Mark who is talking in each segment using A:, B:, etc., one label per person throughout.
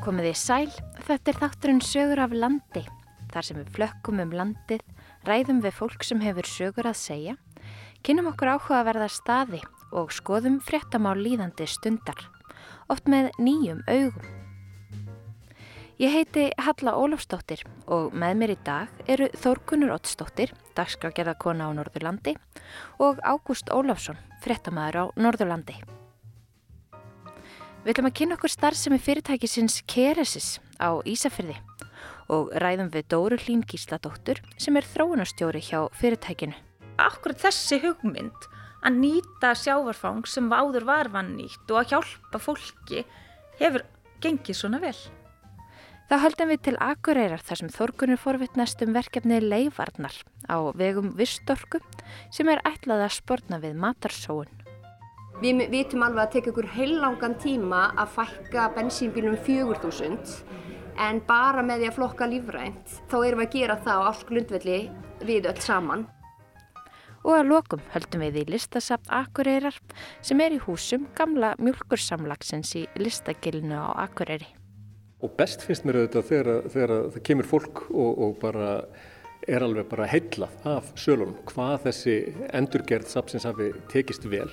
A: Komið í sæl, þetta er þátturinn sögur af landi. Þar sem við flökkum um landið, ræðum við fólk sem hefur sögur að segja, kynum okkur áhuga að verða staði og skoðum fréttamál líðandi stundar, oft með nýjum augum. Ég heiti Halla Ólafsdóttir og með mér í dag eru Þórkunur Ottsdóttir, dagskragerðarkona á Norðurlandi og Ágúst Ólafsson, fréttamaður á Norðurlandi. Við ætlum að kynna okkur starfsemi fyrirtækisins Keresis á Ísafyrði og ræðum við Dóru Hlín Gísladóttur sem er þróunarstjóri hjá fyrirtækinu.
B: Akkurat þessi hugmynd að nýta sjávarfang sem áður var vannýtt og að hjálpa fólki hefur gengið svona vel.
A: Þá höldum við til Akureyrar þar sem Þorgunur forvittnast um verkefni Leifarnar á vegum Vistorku sem er ætlað að spórna við matarsóun.
C: Við vitum alveg að teka ykkur heilangan tíma að fækka bensínbílum 4000 en bara með því að flokka lífrænt þá erum við að gera það á ásklundvelli við öll saman.
A: Og að lokum höldum við í listasapt Akureyrar sem er í húsum gamla mjölkursamlagsins í listagilinu á Akureyri.
D: Og best finnst mér auðvitað þegar, þegar það kemur fólk og, og bara er alveg bara heillað af sölunum hvað þessi endurgerð sapsins hafi tekist vel.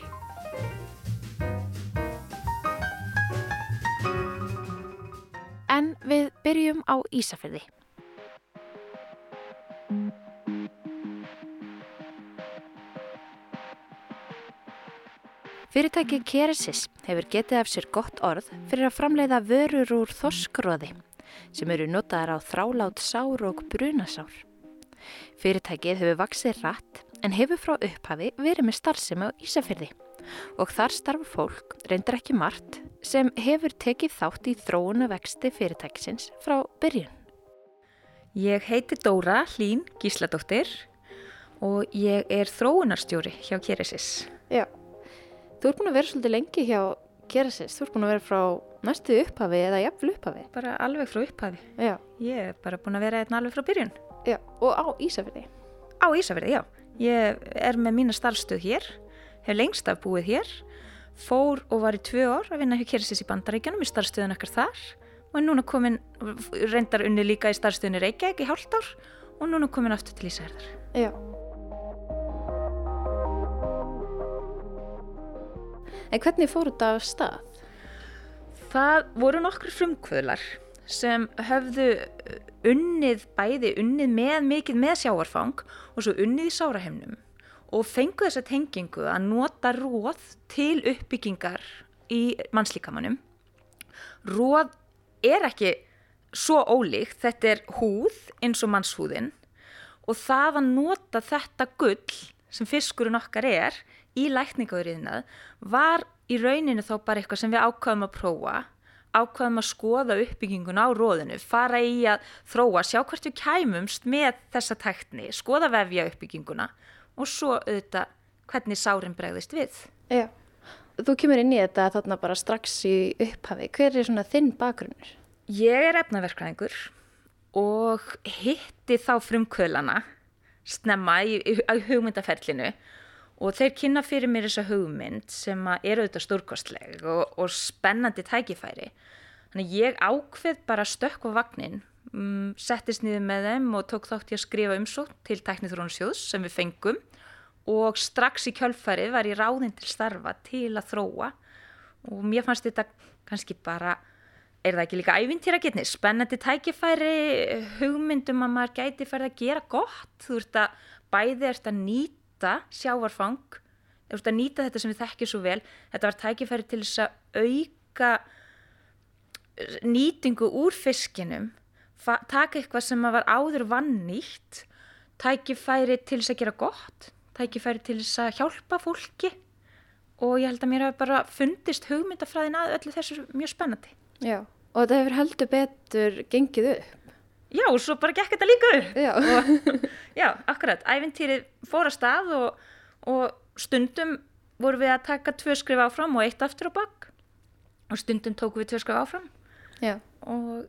A: Byrjum á Ísafjörði. Fyrirtæki Keresis hefur getið af sér gott orð fyrir að framleiða vörur úr þorskróði sem eru notaðar á þrálát sár og brunasár. Fyrirtækið hefur vaksið rætt en hefur frá upphafi verið með starfsemi á Ísafjörði og þar starfa fólk, reyndir ekki margt, sem hefur tekið þátt í þróuna vexti fyrirtækisins frá byrjun.
B: Ég heiti Dóra Hlín Gísladóttir og ég er þróunarstjóri hjá Keresis.
A: Já, þú ert búin að vera svolítið lengi hjá Keresis, þú ert búin að vera frá næstu upphafi eða jafnvel upphafi.
B: Bara alveg frá upphafi.
A: Já,
B: Ég er bara búin að vera einn alveg frá byrjun.
A: já, og á Ísafjörði.
B: Á Ísafirði, já. Ég er með mína starfstöð hér, hef lengst af búið hér, fór og var í tvö ár að vinna hjá Keresis í Bandaríkjanum í starfstöðun ekkert þar og er núna komin, reyndar unni líka í starfstöðunni Reykjavík í hálft ár og núna komin aftur til Ísafjörðar.
A: Já. En hvernig fór þetta af stað?
B: Það voru nokkur frumkvöðlar sem höfðu uh, unnið bæði, unnið með mikið með sjáarfang og svo unnið í sárahemnum og fengu þessa tengingu að nota róð til uppbyggingar í mannslíkamannum. Róð er ekki svo ólíkt, þetta er húð eins og mannshúðin og það að nota þetta gull sem fiskurinn okkar er í lækningauriðnað var í rauninu þá bara eitthvað sem við ákvaðum að prófa ákvaðum að skoða uppbygginguna á róðinu, fara í að þróa, sjá hvert við kæmumst með þessa tækni, skoða vefja uppbygginguna og svo auðvitað hvernig sárin bregðist við.
A: Já. Þú kemur inn í þetta þarna bara strax í upphafi. Hver er svona þinn bakgrunnur?
B: Ég er efnaverkræðingur og hitti þá frumkvölana snemma í, í, í hugmyndaferlinu og þeir kynna fyrir mér þessa hugmynd sem er auðvitað stórkostleg og, og spennandi tækifæri. Þannig ég ákveð bara stökk á vagnin, um, settist niður með þeim og tók þátt í að skrifa umsótt til Teknithrónusjóðs sem við fengum. Og strax í kjölfarið var ég ráðinn til starfa til að þróa. Og mér fannst þetta kannski bara, er það ekki líka ævintýra getni, spennandi tækifæri, hugmyndum að maður gæti færð að gera gott, þú ert að bæði ert að nýta sjávarfang, þú ert að nýta þetta sem við þekkjum svo vel, þetta var tækifæri til þess að auka nýtingu úr fiskinum, taka eitthvað sem var áður vannýtt, tækifæri til þess að gera gott, tækifæri til þess að hjálpa fólki og ég held að mér hafi bara fundist hugmyndafræðin að öllu þessu mjög spennandi.
A: Já. Og þetta hefur heldur betur gengið upp.
B: Já, og svo bara gekk þetta líka upp.
A: Já.
B: Og, já, akkurat, ævintýrið fór að stað og, og stundum vorum við að taka tvö skrif áfram og eitt aftur á bak og stundum tókum við tvö skrif áfram
A: Já.
B: og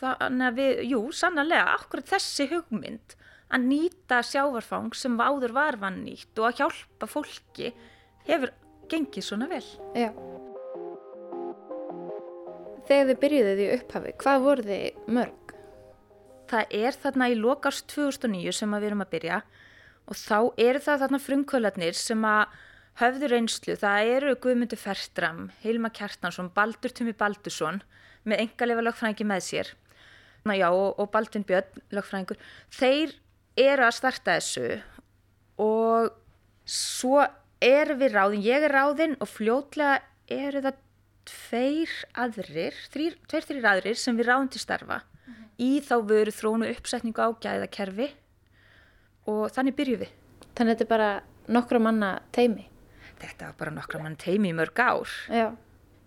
B: þannig að við, jú, sannarlega, akkurat þessi hugmynd að nýta sjávarfang sem áður var vannýtt og að hjálpa fólki hefur gengið svona vel.
A: Já. þegar þið byrjuðið í upphafi, hvað voru þið mörg?
B: Það er þarna í lokast 2009 sem við erum að byrja og þá eru það þarna frumkvölarnir sem að höfðu reynslu. Það eru Guðmundur Ferstram, Hilma Kjartansson, Baldur Tumi Baldursson með engalega lögfræðingi með sér já, og, og Baldvin Björn, lögfræðingur. Þeir eru að starta þessu og svo erum við ráðin, ég er ráðin og fljótlega eru það tveir aðrir, þrýr, tveir þrýr aðrir sem við ráðum til starfa mm -hmm. í þá veru þrónu uppsetningu á gæðakerfi og þannig byrjuð við.
A: Þannig að þetta er bara nokkra manna teimi?
B: Þetta var bara nokkra manna teimi í mörg ár.
A: Já.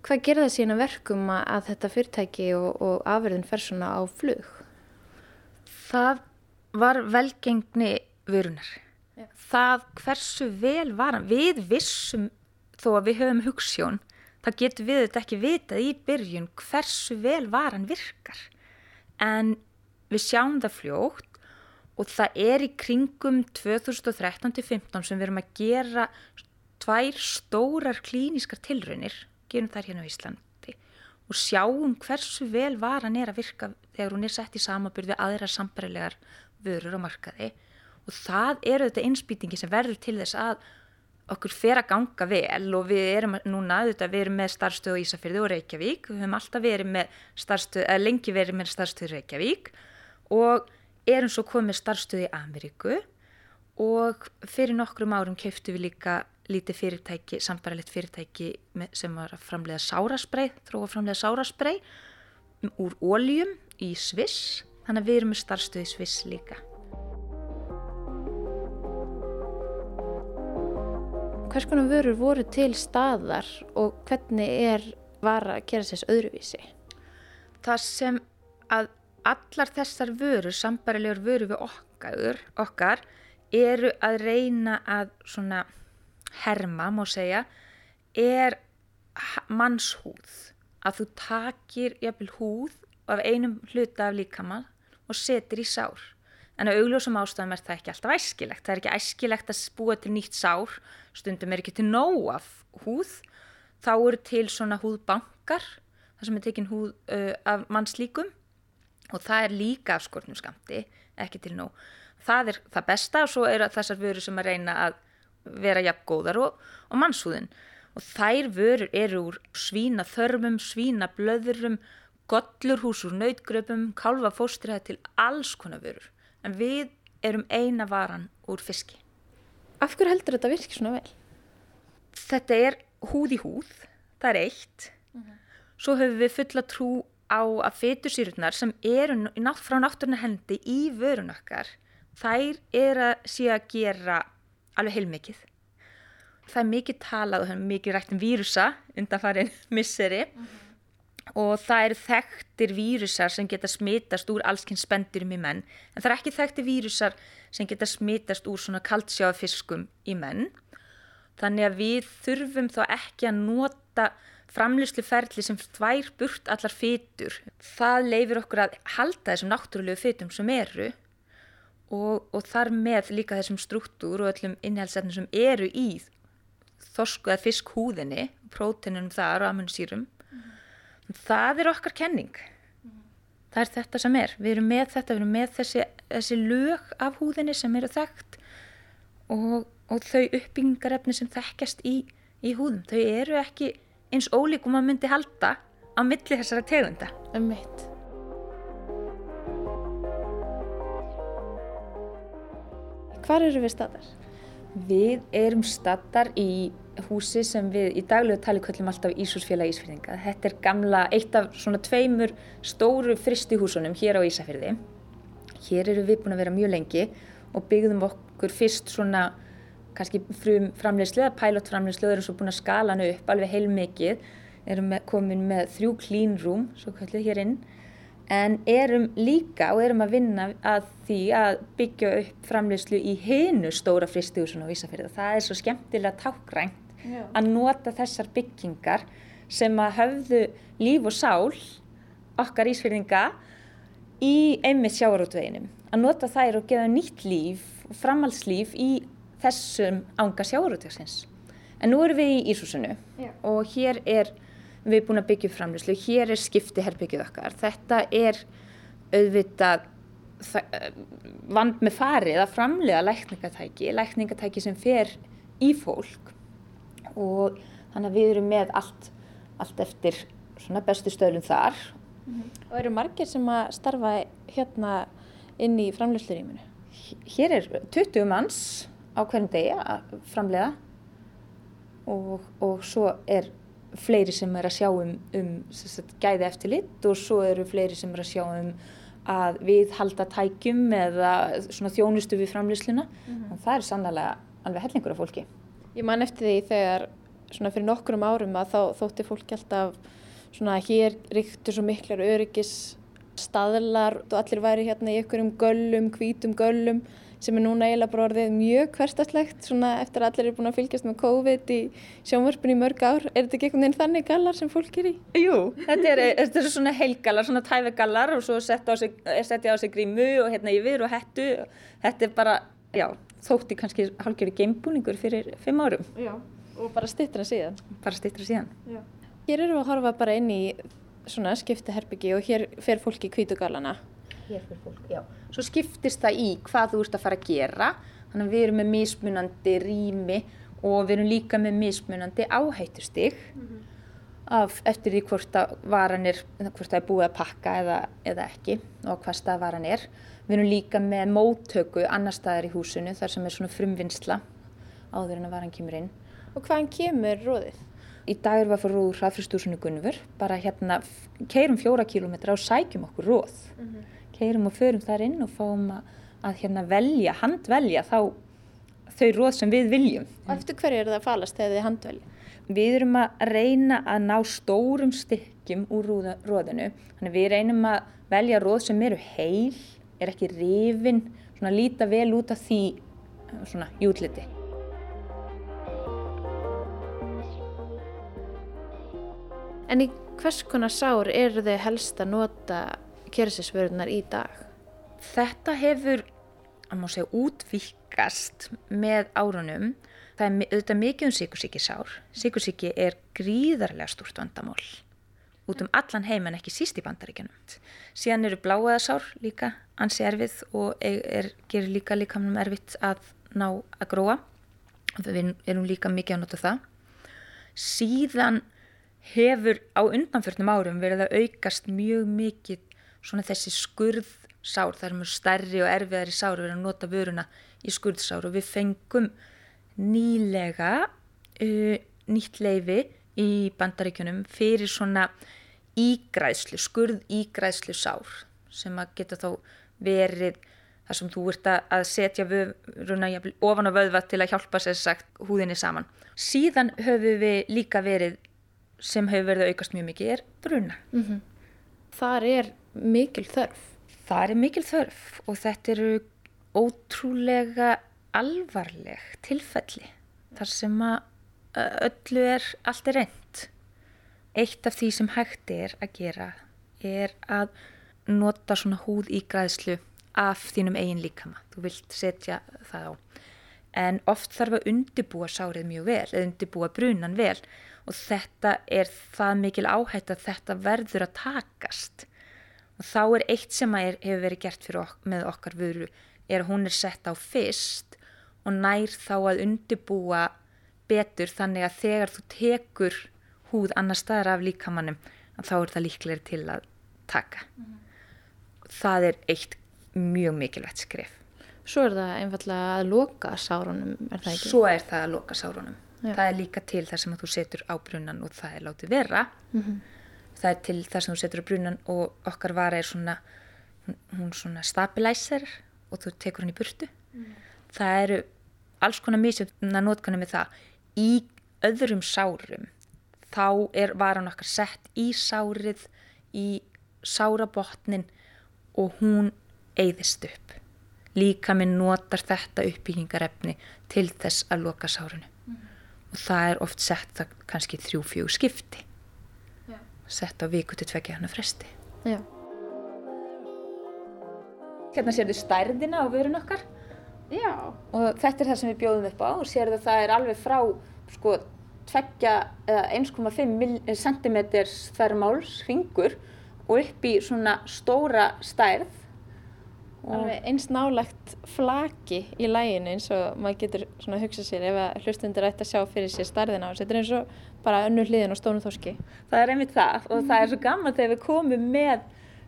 A: Hvað gerða það sína verkum að þetta fyrirtæki og, og afverðin fer svona á flug?
B: Það var velgengni vörunar. Já. Það hversu vel var hann. Við vissum þó að við höfum hugssjón það getur við þetta ekki vitað í byrjun hversu vel varan virkar en við sjáum það fljótt og það er í kringum 2013-15 sem við erum að gera tvær stórar klíniskar tilraunir gerum þær hérna á Íslandi. Og sjáum hversu vel varan er að virka þegar hún er sett í samabyrði aðra sambarilegar vörur á markaði. Og það eru þetta einsbyttingi sem verður til þess að okkur fer að ganga vel. Og við erum núna, auðvitað, við erum með starfstöð á Ísafjörðu og Reykjavík, við höfum alltaf verið með starfstöð, eða lengi verið með starfstöð Reykjavík. Og erum svo komið starfstöð í Ameríku. Og fyrir nokkrum árum keiftu við líka lítið fyrirtæki, sambaralegt fyrirtæki sem var að framlega sárasprei, þróa framlega sárasprei úr óljum í Sviss, þannig að við erum með starfstöð í Sviss líka.
A: hvers konar vörur voru til staðar og hvernig er var að gera þess öðruvísi?
B: Það sem að allar þessar vörur, sambarilegur vörur við okkar, okkar eru að reyna að svona herma, má segja, er mannshúð. Að þú takir jafnvel húð af einum hluta af líkamann og setir í sár. En á augljósum ástæðum er það ekki alltaf æskilegt. Það er ekki æskilegt að búa til nýtt sár stundum er ekki til nóg af húð þá eru til svona húðbankar þar sem er tekin húð uh, af mannslíkum og það er líka af skortnum skamti, ekki til nóg það er það besta og svo eru þessar vörur sem að reyna að vera jafn góðar og, og mannshúðin og þær vörur eru úr svína þörmum, svína blöðurum gollurhús úr nautgröpum kálva fóstriða til alls konar vörur en við erum eina varan úr fiski
A: Af hverju heldur þetta virkið svona vel?
B: Þetta er húð í húð, það er eitt. Uh mhm. -huh. Svo höfum við fulla trú á að fetursýrurnar sem eru frá náttúruna hendi í vörun okkar, þær er að sé að gera alveg heilmikið. Það er mikið talað og það er mikið rætt um vírusa undan farin misseri mhm. -huh og það eru þekktir vírusar sem geta smitast úr allskynns spendurum í menn en það er ekki þekktir vírusar sem geta smitast úr svona kaltsjáfiskum í menn þannig að við þurfum þá ekki að nota framlýsluferli sem tvær burt allar fytur það leifir okkur að halda þessum náttúrulegu fytum sem eru og, og þar með líka þessum struktúr og öllum innhælsefnum sem eru í þorsku eða fiskhúðinni prótenunum þar og ammunsýrum það er okkar kenning. Mm. það er þetta sem er. Við erum með þetta, við erum með þessi, þessi lög af húðinni sem eru þekkt og, og þau uppbyggingarefni sem þekkjast í, í húðum, þau eru ekki eins ólíkum að myndi halda á milli þessara tegunda.
A: Um mitt Hvar eru við staðar?
B: Við erum staðar í húsi sem við í daglegu tali kvöllum alltaf Ísúsfélag Ísfyrðinga. Þetta er gamla, eitt af svona tveimur stóru fristihúsunum hér á Ísafyrði. Hér eru við búin að vera mjög lengi og byggðum okkur fyrst svona kannski frum framlegslu eða pælotframlegslu og erum svo búin að skala hann upp alveg heilmikið. Erum komin með þrjú room, svo kallið hér inn en erum líka og erum að vinna að því að byggja upp framlegslu í hinu stóra fristihúsun á Ísafjörða. Það er svo skemmtilega tákgrænt Já. að nota þessar byggingar sem að höfðu líf og sál okkar ísfyrðinga í einmitt sjáarútveginum. Að nota þær og gefa nýtt líf og framhaldslíf í þessum ánga sjáarútvegsins. En nú erum við í Ísúsunu og hér er við erum búin að byggja framlýslu, hér er skipti herbyggið okkar, þetta er auðvitað vand með farið að framlega lækningatæki, lækningatæki sem fer í fólk og þannig að við erum með allt, allt eftir bestu stöðlum þar.
A: Mm -hmm. Og eru margir sem að starfa hérna inn í framlýsluríminu?
B: Hér er 20 manns á hverjum degi að framlega og, og svo er fleiri sem er að sjá um, um sagt, gæði eftir lit og svo eru fleiri sem er að sjá um að við halda tækjum eða þjónustu við framlýsluna mm -hmm. það er sannlega alveg hellingur af fólki.
A: Ég man eftir því þegar fyrir nokkrum árum að þá þótti fólki alltaf svona hér ríktur svo miklar öryggis staðlar og allir væri hérna í ykkurum göllum, hvítum göllum sem er núna eiginlega bara orðið mjög hverstaslegt svona eftir að allir eru búin að fylgjast með COVID í sjónvarpinu í mörg ár. Er þetta ekki einhvern veginn þannig gallar sem fólk er í?
B: Jú, þetta eru er svona heilgallar, svona tævegallar og svo setja á sig, sig grímu og hérna yfir og hettu. Þetta er bara, já, þótti kannski hálfgerði geimbúningur fyrir fimm árum.
A: Já, og bara stittra síðan.
B: Bara stittra síðan.
A: Já. Hér eru við að horfa bara inn í svona skiptaherbyggi og hér fer fólki kvítugallana
B: hér fyrir fólk, já. Svo skiptist það í hvað þú ert að fara að gera, þannig að við erum með mismunandi rými og við erum líka með mismunandi áhættustig mm -hmm. af eftir því hvort að varan er, hvort það er búið að pakka eða, eða ekki og hvað stað varan er. Við erum líka með móttöku annar staðar í húsinu þar sem er svona frumvinnsla áður en að varan kemur inn.
A: Og hvaðan kemur róðið?
B: Í dag erum við að fara róður hraðfyrstúsinu Gunnver, bara hérna keirum fjóra kílómetra og sækjum okkur róð. Mm -hmm keirum og förum þar inn og fáum að, að hérna velja, handvelja þá þau róð sem við viljum.
A: Og eftir hverju er það að falast þegar þið handvelja?
B: Við erum að reyna að ná stórum stykkjum úr róðinu. Þannig við reynum að velja róð sem eru heil, er ekki rifin, svona líta vel út af því svona jútliti.
A: En í hvers konar sár eru þau helst að nota kersisvörunar í dag?
B: Þetta hefur, að má segja, útvíkast með árunum. Það er auðvitað mikið um síkursíkisár. Síkursíki er gríðarlega stúrt vandamál út um allan heim en ekki síst í bandaríkjanum. Síðan eru bláaðasár líka ansi erfið og er, gerir líka líkamnum erfitt að ná að gróa. Við erum líka mikið að nota það. Síðan hefur á undanförnum árum verið að aukast mjög mikið svona þessi skurðsár, það er mjög stærri og erfiðari sár við erum að nota vöruna í skurðsár og við fengum nýlega uh, nýtt leifi í bandaríkjunum fyrir svona ígræðslu, skurð ígræðslu sár sem að geta þá verið þar sem þú ert að setja vöruna ofan á vöðva til að hjálpa sér sagt húðinni saman. Síðan höfum við líka verið sem hefur verið að aukast mjög mikið er bruna. Mm -hmm.
A: Þar er mikil þörf?
B: Það er mikil þörf og þetta eru ótrúlega alvarleg tilfelli þar sem að öllu er allt er reynd. Eitt af því sem hægt er að gera er að nota svona húð í græðslu af þínum eigin líkama. Þú vilt setja það á. En oft þarf að undibúa sárið mjög vel, eða undibúa brunan vel og þetta er það mikil áhætt að þetta verður að takast og þá er eitt sem er, hefur verið gert ok með okkar vöru er að hún er sett á fyrst og nær þá að undibúa betur þannig að þegar þú tekur húð annar staðar af líkamannum þá er það líklega til að taka mm -hmm. það er eitt mjög mikilvægt skrif
A: Svo er það einfallega að loka sárunum, er það ekki?
B: Svo er það að loka sárunum Já. það er líka til þar sem þú setur á brunnan og það er látið vera mm -hmm það er til þar sem þú setur á brunan og okkar vara er svona hún svona stabilizer og þú tekur hann í burtu mm. það eru alls konar mísjöfna notkunni með það í öðrum sárum þá er varan okkar sett í sárið í sárabotnin og hún eigðist upp líka minn notar þetta uppbyggingarefni til þess að loka sárunu. Og það er oft sett það kannski þrjú-fjú skipti sett á viku til tvekja hann að fresti. Já. Hérna sér þið stærðina á vörun okkar.
A: Já.
B: Og þetta er það sem við bjóðum upp á og sér það að það er alveg frá sko tveggja eða 1,5 cm þærmáls ringur og upp í svona stóra stærð.
A: Alveg eins nálagt flaki í læginu eins og maður getur svona að hugsa sér ef að hlustundur ætti að sjá fyrir sér starðina og þetta er eins og bara önnur hliðin og stónu þorski.
B: það er einmitt það og það er svo gaman þegar við komum með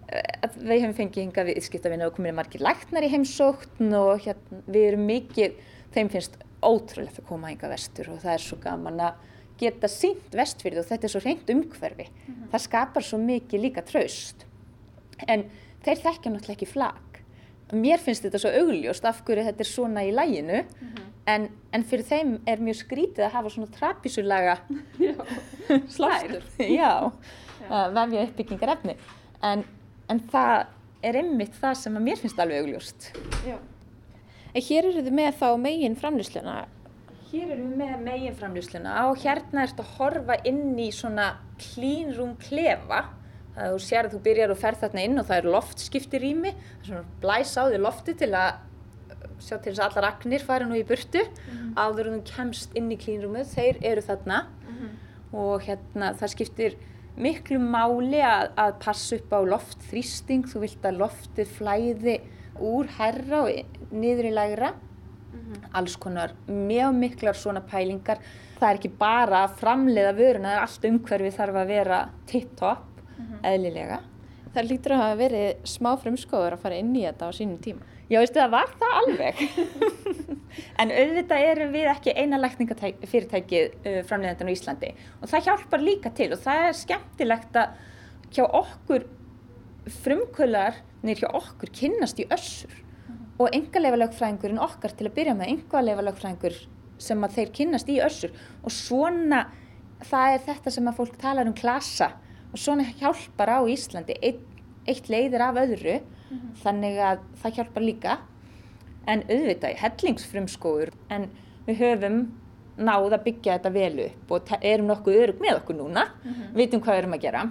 B: eh, að við hefum fengið hinga við skiptavinna og komið margir læknar í heimsókn og hérna, við erum mikið, þeim finnst ótrúlegt að koma hinga vestur og það er svo gaman að geta sínt vestfyrði og þetta er svo reynd umhverfi. Það skapar svo mikið líka traust. En þeir þekkja náttúrulega ekki flag. Mér finnst þetta svo augljóst af hverju þetta er svona í læginu en, en fyrir þeim er mjög skrítið að hafa svona trapisulaga. Já, að vefja uppbyggingar efni. En, en það er einmitt það sem að mér finnst alveg augljóst.
A: En hér eru þið með þá megin framlýsluna.
B: Hér erum við með meginframlýsluna og hérna ertu að horfa inn í svona room klefa. Það þú sér að þú byrjar og ferð þarna inn og það er loftskipti rými. Það er svona blæs á því lofti til að sjá til þess að allar agnir fari nú í burtu áður en þú kemst inn í clean roomið. Þeir eru þarna og hérna það skiptir miklu máli að, að passa upp á loftþrýsting. Þú vilt að loftið flæði úr herra og niður í lægra alls konar mjög miklar svona pælingar. Það er ekki bara að framleiða vöruna, það er allt umhverfið þarf að vera tipp-topp, eðlilega.
A: Það lítur að hafa verið smá frumskóður að fara inn í þetta á sínum tíma.
B: Já, veistu það var það alveg. en auðvitað erum við ekki eina lækningafyrirtækið uh, framleiðandan á Íslandi og það hjálpar líka til og það er skemmtilegt að hjá okkur frumkvölarnir hjá okkur kynnast í össur og engaleifarlegfræðingurinn okkar til að byrja með engaleifarlegfræðingur sem að þeir kynnast í össur og svona það er þetta sem að fólk talar um klasa og svona hjálpar á Íslandi eitt, eitt leiðir af öðru þannig að það hjálpar líka. En auðvitað hellingsfrumskóður en við höfum náð að byggja þetta vel upp og erum nokkuð örug með okkur núna. Vitum hvað við erum að gera.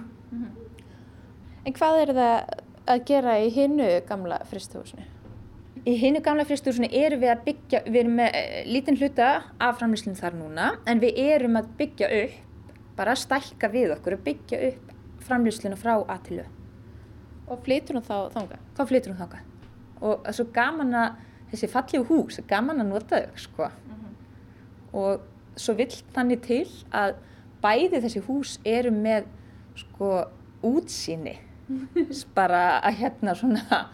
A: En hvað er það að gera í hinnu gamla fristuhúsinu?
B: Í hinnu gamla fristúrsunni erum við að byggja, við erum með eh, lítinn hluta af framlýslinn þar núna, en við erum að byggja upp, bara að stækka við okkur, að byggja upp framlýslinu frá A til Ö.
A: Og flytur hún þá þanga?
B: Þá flytur hún þangað. Og það er svo gaman að, þessi fallegu hús, er gaman að nota þau, sko. Og svo vill þannig til að bæði þessi hús eru með, sko, útsýni. bara að hérna svona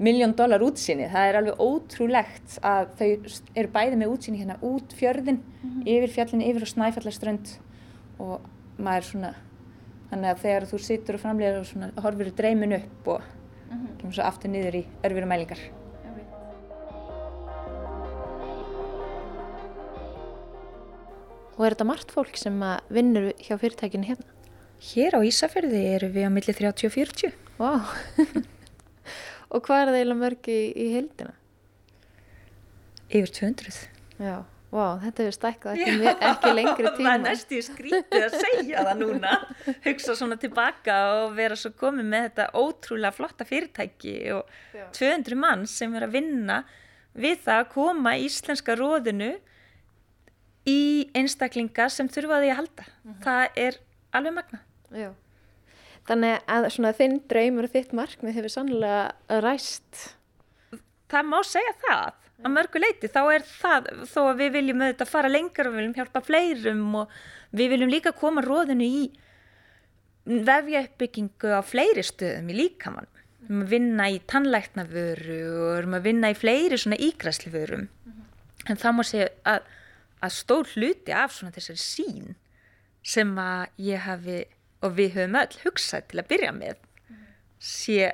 B: miljón dólar útsýni. Það er alveg ótrúlegt að þau eru bæði með útsýni hérna út fjörðin, yfir fjallin, yfir á Snæfallaströnd og maður svona, þannig að þegar þú situr og framlega og svona horfir dreymin upp og kemur svo aftur niður í örfyrir mælingar.
A: Og er þetta margt fólk sem að vinnur hjá fyrirtækinu hérna?
B: Hér á Ísafjörði eru við á milli 30 og 40.
A: Vá. og hvað er það eiginlega mörg í, í heildina?
B: Yfir 200.
A: Já, vá, þetta hefur stækkað ekki, me- ekki lengri tíma.
B: Það er næstu skrítið að segja það núna. Hugsa svona tilbaka og vera svo komið með þetta ótrúlega flotta fyrirtæki og 200 mann sem er að vinna við það að koma íslenska róðinu í einstaklinga sem þurfa því að halda. Það er alveg magna.
A: Já. Þannig að svona þinn draumur og þitt markmið hefur sannlega ræst.
B: það má segja það að mörgu leiti, þá er það þó að við viljum auðvitað fara lengur og við viljum hjálpa fleirum og við viljum líka koma róðinu í vefja uppbyggingu á fleiri stöðum í líkamann við erum að vinna í tannlæknavöru og við erum að vinna í fleiri svona ígræslivörum en það má segja að, að stór hluti af svona þessari sín sem að ég hafi og við höfum öll hugsað til að byrja með sé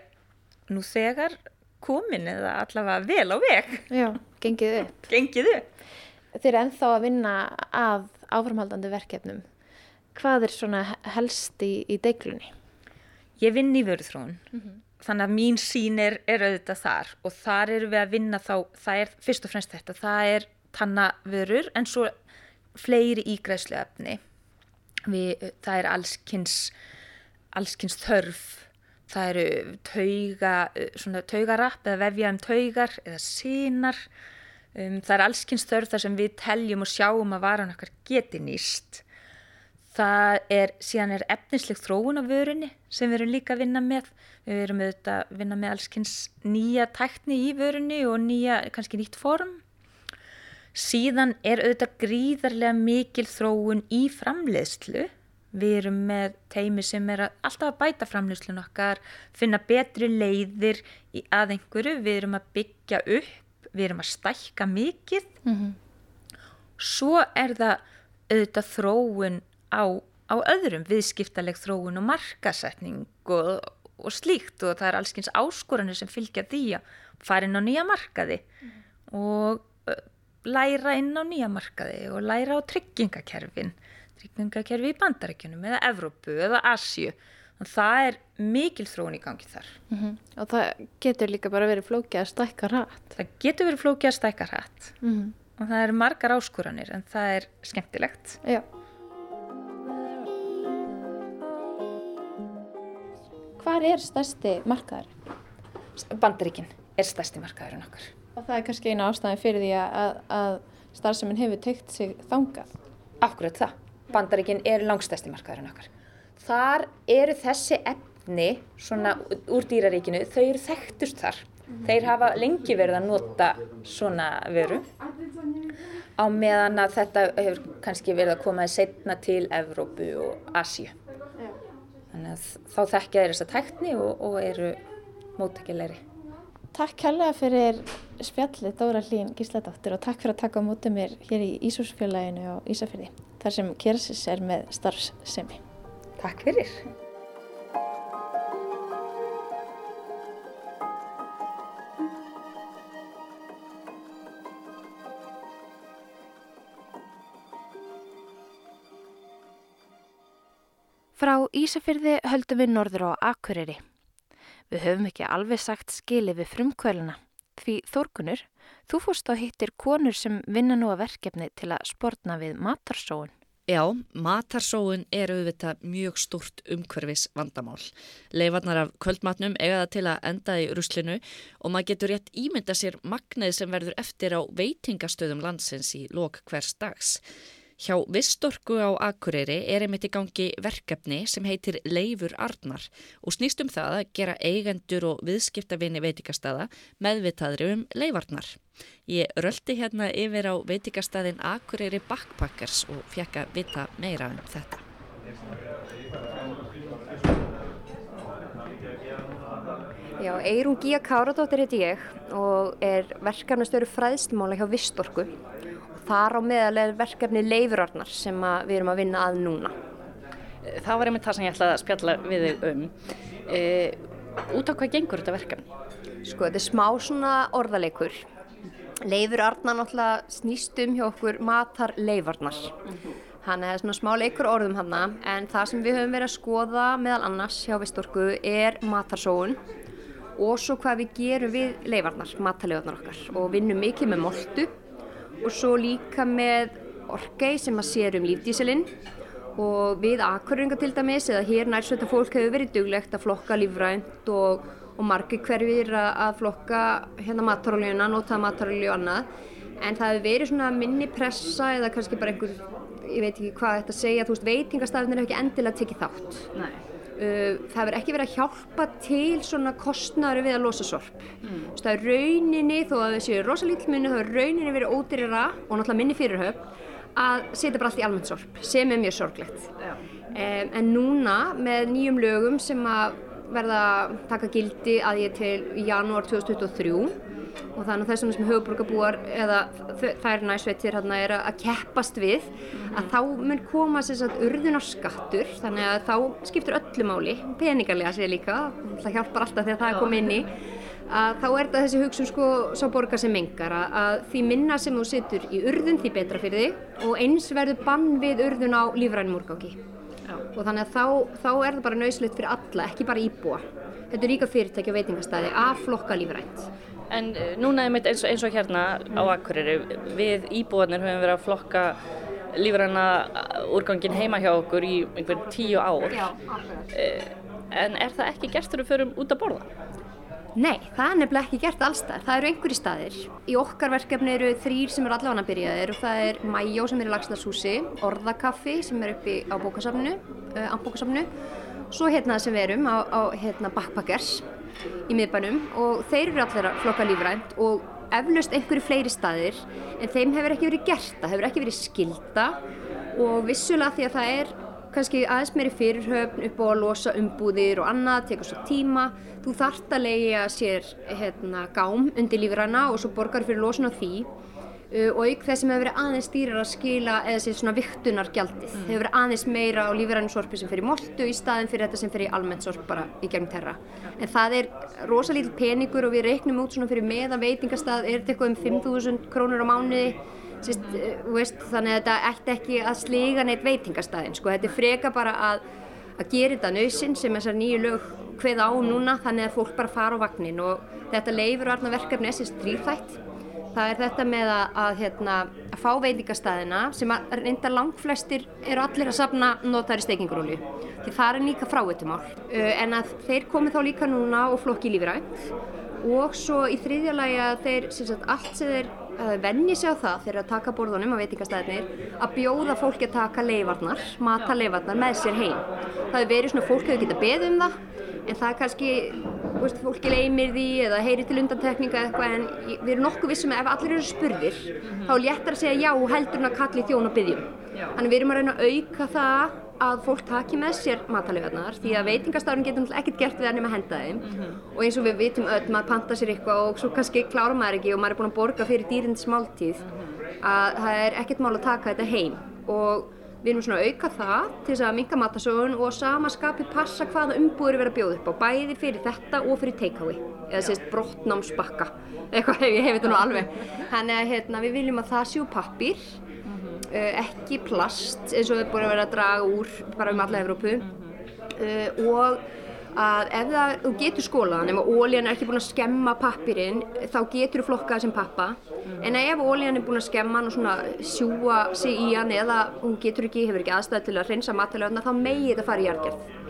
B: nú þegar komin eða allavega vel á veg
A: Já, gengið upp.
B: gengið upp.
A: Þið eru ennþá að vinna að áframhaldandi verkefnum. Hvað er svona helst í, í deiglunni?
B: Ég vinn í vöruþróun, þannig að mín sín er, er auðvitað þar og þar eru við að vinna þá, það er fyrst og fremst þetta, það er tannavörur en svo fleiri ígræslu. Við, það er allskins, allskins þörf, það eru tauga, svona taugarapp eða vefja um taugar eða sínar, Um, það er allskynns þörf þar sem við teljum og sjáum að varan okkar geti nýst. Það er, síðan er efnisleg þróun á vörunni sem við erum líka að vinna með. Við erum auðvitað að vinna með allskynns nýja tækni í vörunni og nýja, kannski nýtt form. Síðan er auðvitað gríðarlega mikil þróun í framleiðslu. Við erum með teimi sem er að alltaf að bæta framleiðslun okkar, finna betri leiðir í aðeinhverju. Við erum að byggja upp, við erum að stækka mikið. Mm -hmm. Svo er það auðvitað þróun á, á öðrum viðskiptaleg þróun og markasetning og, og slíkt og það er allskyns áskoranir sem fylgja því að fara inn á nýja markaði mm. og læra inn á nýja markaði og læra á tryggingakerfin tryggingakerfi í bandarækjunum eða Evrópu eða Asju það er mikil þróun í gangi þar
A: mm -hmm. og það getur líka bara verið flókið að stækka rætt
B: það getur verið flókið að stækka rætt mm -hmm. og það eru margar áskoranir en það er skemmtilegt
A: Já Hvar er stærsti markaður?
B: Bandaríkin er stærsti markaðurinn okkar
A: Og það er kannski eina ástæði fyrir því að, að starfseminn hefur teikt sig þangað.
B: Akkurat það. Bandaríkin er langstæsti markaðurinn okkar. Þar eru þessi efni svona úr dýraríkinu, þau eru þekktust þar. Þeir hafa lengi verið að nota svona veru á meðan að þetta hefur kannski verið að koma setna til Evrópu og Asju. Þannig að þá þekkja þeir þessa tækni og, og eru móttækilegri.
A: Takk kærlega fyrir spjallið Dóra Hlín Gísladóttir og takk fyrir að taka á mótið mér hér í Ísúsfjörlæginu og Ísafjörði þar sem Kersis er með starfsemi.
B: Takk fyrir.
A: Frá Ísafjörði höldum við norður á Akureyri. Við höfum ekki alveg sagt skili við frumkvæluna. Því Þórkunur, þú fórst á hittir konur sem vinna nú að verkefni til að sportna við matarsóun.
E: Já, matarsóun er auðvitað mjög stort umhverfis vandamál. Leifarnar af kvöldmatnum eiga það til að enda í ruslinu og maður getur rétt ímynda sér magnið sem verður eftir á veitingastöðum landsins í lok hvers dags. Hjá Vistorku á Akureyri er einmitt í gangi verkefni sem heitir Leifur Arnar og snýst um það að gera eigendur og viðskiptavinni veitikastada meðvitaðri um Leifarnar. Ég röldi hérna yfir á veitikastadin Akureyri Backpackers og fekk að vita meira um þetta.
C: Já, Eirún Gíja Káradóttir heiti ég og er verkefnastöru fræðslumála hjá Vistorku þar á meðal er verkefni leifurarnar sem við erum að vinna að núna.
F: Það var einmitt það sem ég ætlaði að spjalla við þig um. E, út á hvað gengur þetta verkefni?
C: Sko, þetta er smá svona orðaleikur. Leifurarnar náttúrulega snýst um hjá okkur matar leifarnar. Þannig að það er svona smá leikur orðum hana en það sem við höfum verið að skoða meðal annars hjá Vistorku er matarsóun og svo hvað við gerum við leifarnar, matarleifarnar okkar og vinnum mikið með moldu og svo líka með orkei sem að sér um lífdísilinn og við akkurringa til dæmis eða hér nærsveita fólk hefur verið duglegt að flokka lífrænt og, og margir hverfir að flokka hérna matarolíuna, nota matarolíu og annað en það hefur verið svona minni pressa eða kannski bara einhver, ég veit ekki hvað þetta segja, þú veist veitingastafnir hefur ekki endilega tekið þátt. Nei. Uh, það verður ekki verið að hjálpa til svona kostnæri við að losa sorp. Mm. það er rauninni, þó að það séu rosalítið minni, þá er rauninni verið ódýrira og náttúrulega minni fyrirhöf að setja bara allt í almennt sorp sem er mjög sorglegt. Um, en núna með nýjum lögum sem að verða taka gildi að ég til janúar 2023 og þannig að þessum sem höfuborgarbúar eða þær næsveitir hérna er að keppast við að þá mun koma sérstaklega urðunarskattur þannig að þá skiptur öllu máli peningarlega sér líka það hjálpar alltaf þegar það er komið inn í að þá er þetta þessi hugsun sko sá borgar sem mengar að, að því minna sem þú setur í urðun því betra fyrir þig og eins verður bann við urðun á lífrænum úrgáki og þannig að þá, þá er það bara nöyslegt fyrir alla, ekki bara íbúa. Þetta er líka fyrirtæki og veitingastæði að flokka lífrænt
F: En uh, núna er mitt eins og, eins og hérna mm. á Akureyri, við íbúðanir höfum verið að flokka lífræna úrgangin heima hjá okkur í einhvern tíu ár. Já, uh, en er það ekki gestur að förum út að borða?
C: Nei, það er nefnilega ekki gert allstað. Það eru einhverji staðir. Í okkar verkefni eru þrýr sem eru allavega byrjaðir og það er Mæjó sem er í Lagsnarshúsi, Orðakaffi sem er uppi á bókasafnu, uh, ambókasafnu, svo hérna sem við erum á, á hérna Backpackers í miðbænum og þeir eru allir að flokka lífrænt og eflaust einhverju fleiri staðir en þeim hefur ekki verið gert, það hefur ekki verið skilda og vissulega því að það er kannski aðeins meiri fyrirhöfn upp á að losa umbúðir og annað, tekur svo tíma. Þú þart að leiðja sér hérna, gám undir lífræna og svo borgar fyrir losun á því og auk þess sem hefur verið aðeins stýrar að skila eða sér svona viktunargjaldið. Mm. Það hefur verið aðeins meira á lífræninsorpi sem fyrir moltu í staðin fyrir þetta sem fyrir almennt sorp bara í gegnum terra. En það er rosalítil peningur og við reiknum út svona fyrir meðan veitingastað er þetta eitthvað um 5.000 krónur á mánuði Sist, eh, veist, þannig að þetta ætti ekki að sliga neitt veitingastæðin sko. þetta er freka bara að, að gera þetta nöysinn sem þessar nýju lög hveð á núna þannig að fólk bara fara á vagnin og þetta leifur verkefni essist þrýrþætt það er þetta með að, að, hérna, að fá veitingastæðina sem að reynda langflestir eru allir að sapna notaður í steikingurúli því það er líka frávitumál en að þeir komi þá líka núna og flokki lífrænt. Og svo í þriðja lagi að þeir sagt, allt sem þeir venni sig á það þegar að taka borðunum á veitingastæðinir að bjóða fólki að taka leifarnar, mata leifarnar með sér heim. Það hefur verið svona fólk hefur getað beð um það en það er kannski, veist, fólki leimir því eða heyri til undantekninga eitthvað en við erum nokkuð vissum að ef allir eru spurðir mm -hmm. þá er léttar að segja já heldur en að kalli þjón og byggjum. Þannig við erum að reyna að auka það að fólk taki með sér matalöfarnar því að veitingastafurinn getur ekkert gert við það nema að henda þeim. Mm -hmm. og eins og við vitum öll, maður panta sér eitthvað og svo kannski klára maður ekki og maður er búin að borga fyrir dýrindis máltíð mm -hmm. að það er ekkert mál að taka þetta heim. Og við erum svona að auka það til þess að minga matasögun og sama skapi passa hvaða umbúður vera bjóð upp á bæði fyrir þetta og fyrir takeaway eða sérst brottnámsbakka. Eitthvað hef ég hefði þetta nú alveg. Þannig að hérna, við viljum að það séu pappir ekki plast eins og við búum að vera að draga úr bara um alla Evrópu. Uh, og að ef það, þú getur skólaðan, ef ólíðan er ekki búin að skemma pappirinn þá getur þú flokkað sem pappa. En ef ólíðan er búin að skemma hann og svona sjúa sig í hann eða hún getur ekki, hefur ekki aðstæði til að hreinsa matalöfna þá megi þetta fara í jargerð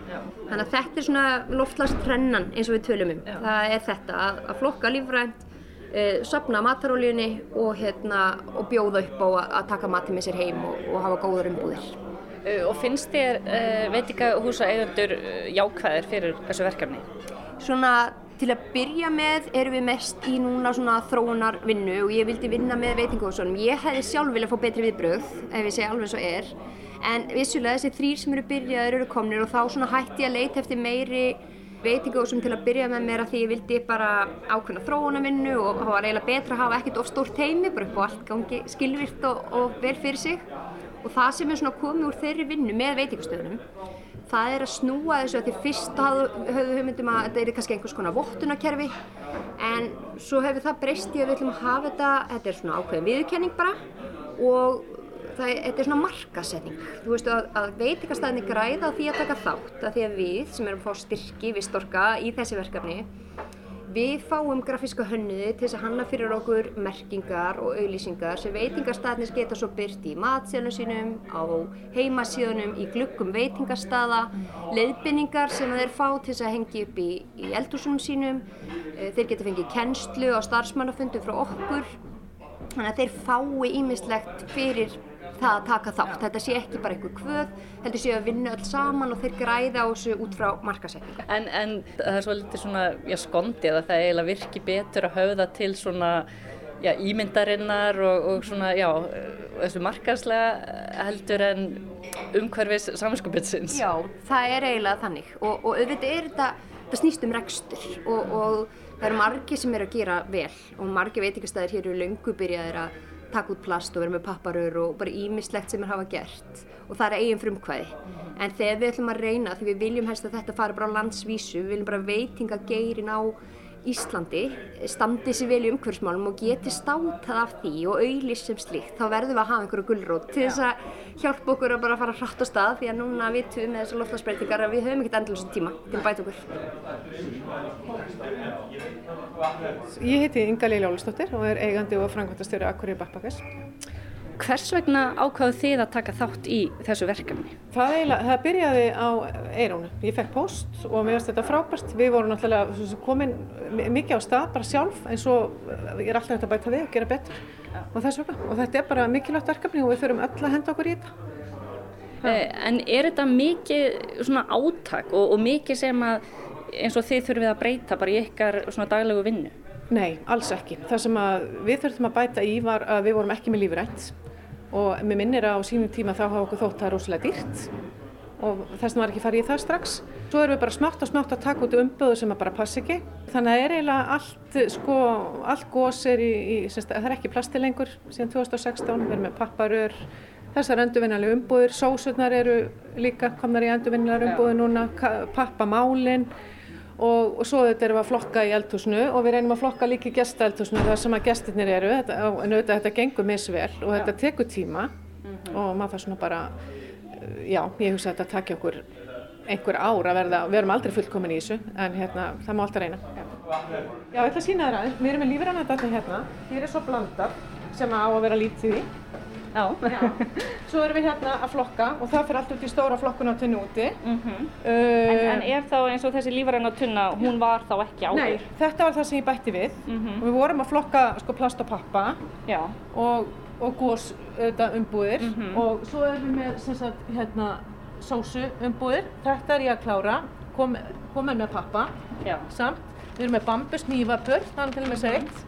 C: þannig að þetta er svona loftlagstrennan eins og við tölum um, Já. það er þetta að, að flokka lífrænt uh, sopna matarólíunni og, hérna, og bjóða upp á að taka mati með sér heim og, og hafa góður umbúðir.
F: Uh, og finnst þér uh, veitingahúsa eigendur jákvæðir fyrir þessu verkefni?
C: Svona til að byrja með erum við mest í núna svona þróunar vinnu og ég vildi vinna með veitingahúsunum. Ég hefði sjálf viljað fá betri viðbröð ef ég segja alveg svo er en vissulega þessi þrýr sem eru byrjaður eru komnir og þá svona hætti ég að leita eftir meiri veitingahúsum til að byrja með mér að því ég vildi bara ákveðna þróunavinnu og það var eiginlega betra að hafa ekkert of stórt heimi bara upp á allt gangi skilvirt og, og vel fyrir sig. Og það sem er svona komið úr þeirri vinnu með veitingastöðunum það er að snúa þessu að því fyrst höfðu hugmyndum að þetta er kannski einhvers konar vottunarkerfi en svo hefur það breyst í að við ætlum að hafa þetta, þetta er svona ákveðin viðkenning bara og það, þetta er svona markasetning. Þú veistu að, að veitikastæðinni græða því að taka þátt að því að við sem erum að fá styrki við storka í þessi verkefni við fáum grafíska hönniði til þess að hanna fyrir okkur merkingar og auðlýsingar sem veitingastæðnis geta svo byrt í matsélum sínum, á heimasíðunum, í glukkum veitingastaða, leiðbynningar sem þeir fá til þess að hengja upp í, í eldhúsunum sínum, eh, þeir geta fengið kennslu á starfsmannafundum frá okkur, þannig að þeir fái ímislegt fyrir það að taka þátt. Þetta sé ekki bara einhver kvöð, heldur sé að vinna öll saman og þeir græða á þessu út frá markasetninga.
F: En, en það er svo litið svona, já skondið að það eiginlega virki betur að höfða til svona, já ímyndarinnar og, og svona, já, þessu markarslega heldur en umhverfis samanskupitsins.
C: Já, það er eiginlega þannig og, og auðvitað er þetta, þetta snýst um rekstur og, og það eru margi sem er að gera vel og margi veitingastæðir hér eru löngubyrjaðir að taka út plast og vera með papparur og bara ímislegt sem er hafa gert. Og það er eigin frumkvæði. En þegar við ætlum að reyna því við viljum helst að þetta fari bara á landsvísu við viljum bara veitinga geirin á Íslandi standi sér vel í umhverfsmálum og geti státað af því og auðlis sem slíkt, þá verðum við að hafa einhverju gullrót til þess að hjálpa okkur að bara fara hratt á stað því að núna vitum við með þessu loftlagsbreytingar að við höfum ekkert endalus tíma til að bæta okkur.
G: Ég heiti Inga Leila Ólustóttir og er eigandi og frangværtastjóri Akkurir Backpackers
F: Hvers vegna ákvaðu þið að taka þátt í þessu verkefni?
G: Það, það byrjaði á Eirónu. Ég fekk post og mér finnst þetta frábært. Við vorum náttúrulega komin mikið á stað bara sjálf en svo er alltaf þetta bæta við og gera betur og þess vegna. Og þetta er bara mikilvægt verkefni og við þurfum öll að henda okkur í þetta.
F: Eh, en er þetta mikið svona átak og, og mikið sem að eins og þið þurfið að breyta bara í ykkar svona daglegu vinnu?
G: Nei, alls ekki. Það sem við þurfum að bæta í var að við vorum ekki með lífrænt og mér minnir að á sínum tíma þá hafa okkur þótt það rosalega dýrt og þess vegna var ekki farið í það strax. Svo erum við bara smátt og smátt að taka út umböðu sem bara pass ekki. Þannig að það er eiginlega allt, sko, allt gós er í, í semst, það er ekki plasti lengur síðan 2016, við erum með papparör, þessar endurvinnarlega umbúður, sósurnar eru líka komnar í endurvinnarlega umbúður núna, pappamálinn og, og svo þetta erum við að flokka í eldhúsinu og við reynum að flokka líka í gestaeldhúsinu þar sem að gestirnir eru, þetta, en auðvitað þetta gengur misvel og þetta tekur tíma mm -hmm. og maður það svona bara, já, ég hugsa að þetta takja okkur einhver ár að verða, við erum aldrei fullkomin í þessu en hérna, það má alltaf reyna. Já, ég ætla að sína þér aðeins, við erum með lífrann þetta hérna, hér er svo blandar sem á að vera lítið í
F: Já. Já.
G: Svo erum við hérna að flokka og það fyrir allt út í stóra flokkuna tunnu úti.
F: Mm -hmm. uh, en, en er þá eins og þessi lífaræna tunna, hún var þá ekki áður?
G: Nei, þetta var það sem ég bætti við mm -hmm. og við vorum að flokka sko plast og pappa og, og gós umbúðir mm -hmm. og svo erum við með sagt hérna sósu umbúðir. Þetta er ég að klára, kom, komið með pappa
F: Já.
G: samt. Við erum með bambus nývapur, það er til og með seitt.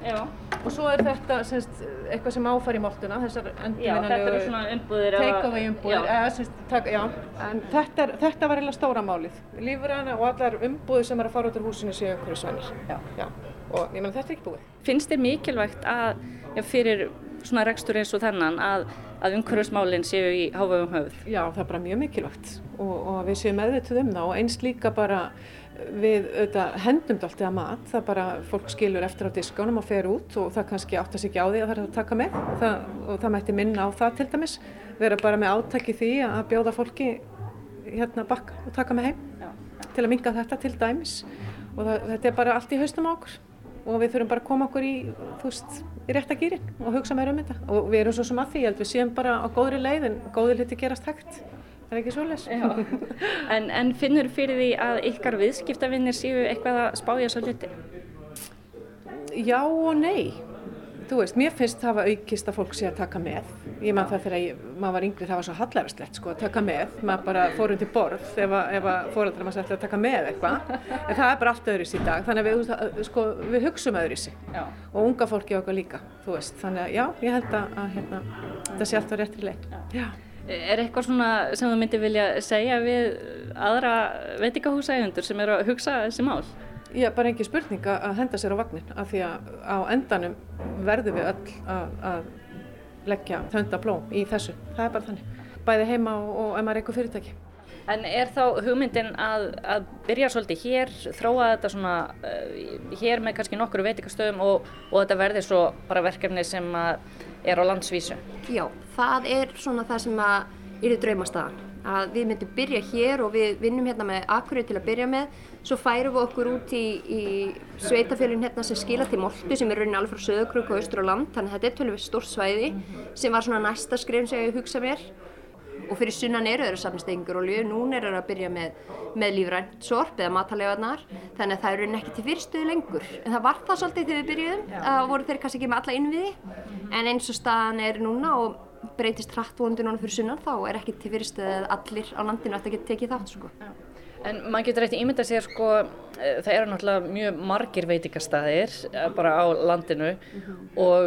G: Og svo er þetta semst, eitthvað sem áfær í moltuna, þessar
F: endurvinnanlegu
G: take-away umbúðir. Eða, semst, tak, þetta, er, þetta var eiginlega stóra málið. Lífræna og allar umbúðir sem er að fara út úr húsinu séu einhverju svennir. Og ég menn þetta er ekki búið.
F: Finnst þér mikilvægt að já, fyrir svona rekstur eins og þennan að, að umhverfismálinn séu í háfagum höfuð?
G: Já, það er bara mjög mikilvægt og, og við séum meðvituð um það og eins líka bara við auðvitað hendum alltaf að mat, það bara fólk skilur eftir á diskanum og fer út og það kannski áttast ekki á því að það er að taka með. Og það, og það mætti minna á það til dæmis vera bara með átaki því að bjóða fólki hérna bakka og taka með heim já, já. til að minga þetta til dæmis. Og það, þetta er bara allt í haustum á okkur. Og við þurfum bara að koma okkur í, þú veist, í rétta gýrin og hugsa meira um þetta. Og við erum svo sem að því, ég held við séum bara á góðri leið en góðir hluti gerast hægt Það er ekki svolítið.
F: En, en finnur fyrir því að ykkar viðskiptavinnir séu eitthvað að spája svo hluti?
G: Já og nei. Þú veist, mér finnst það að aukist að fólk sé að taka með. Ég man það þegar ég, maður var yngri, það var svo hallæðarslegt sko að taka með. Maður bara fór undir borð ef að fóröldra maður sætti að taka með eitthvað. En það er bara allt öðru í síðan dag. Þannig að við, sko, við hugsaum öðru í sig. Og unga fólki okkar líka, þú veist. Þannig að já, ég held að, að hérna, þetta sé allt á réttri leið.
F: Er eitthvað svona sem þú myndir vilja segja við aðra veitingahúsægundur sem eru að hugsa þessi mál?
G: Já, bara engi spurning að henda sér á vagnin af því að á endanum verðum við öll að, að leggja þöndablóm í þessu. Það er bara þannig. Bæði heima og, og ef maður er eitthvað fyrirtæki.
F: En er þá hugmyndin að, að byrja svolítið hér, þróa þetta svona uh, hér með kannski nokkru veitingastöðum og, og þetta verði svo bara verkefni sem er á landsvísu?
C: Já, það er svona það sem að eru draumastaðan. Að við myndum byrja hér og við vinnum hérna með Akureyri til að byrja með. Svo færum við okkur út í, í sveitafjölinn hérna sem skila til Moltu sem er raunin alveg frá Söðukruk og Östur og Land. Þannig að þetta er tölvið stór svæði sem var svona næsta skrifn sem ég hugsa mér og fyrir sunnan eru þeirra safnistegingur og líf, núna er það að byrja með, með lífrænt sorp eða matalegarnar þannig að það eru ekki til fyrirstuði lengur en það var það svolítið þegar við byrjuðum að voru þeir kannski ekki með alla innviði en eins og staðan er núna og breytist hratt vonandi núna fyrir sunnan þá er ekki til fyrirstuði að allir á landinu ætti að geta tekið þátt sko.
F: En maður getur eftir ímynda sér sko, það eru náttúrulega mjög margir veitingastæðir bara á landinu mm -hmm. og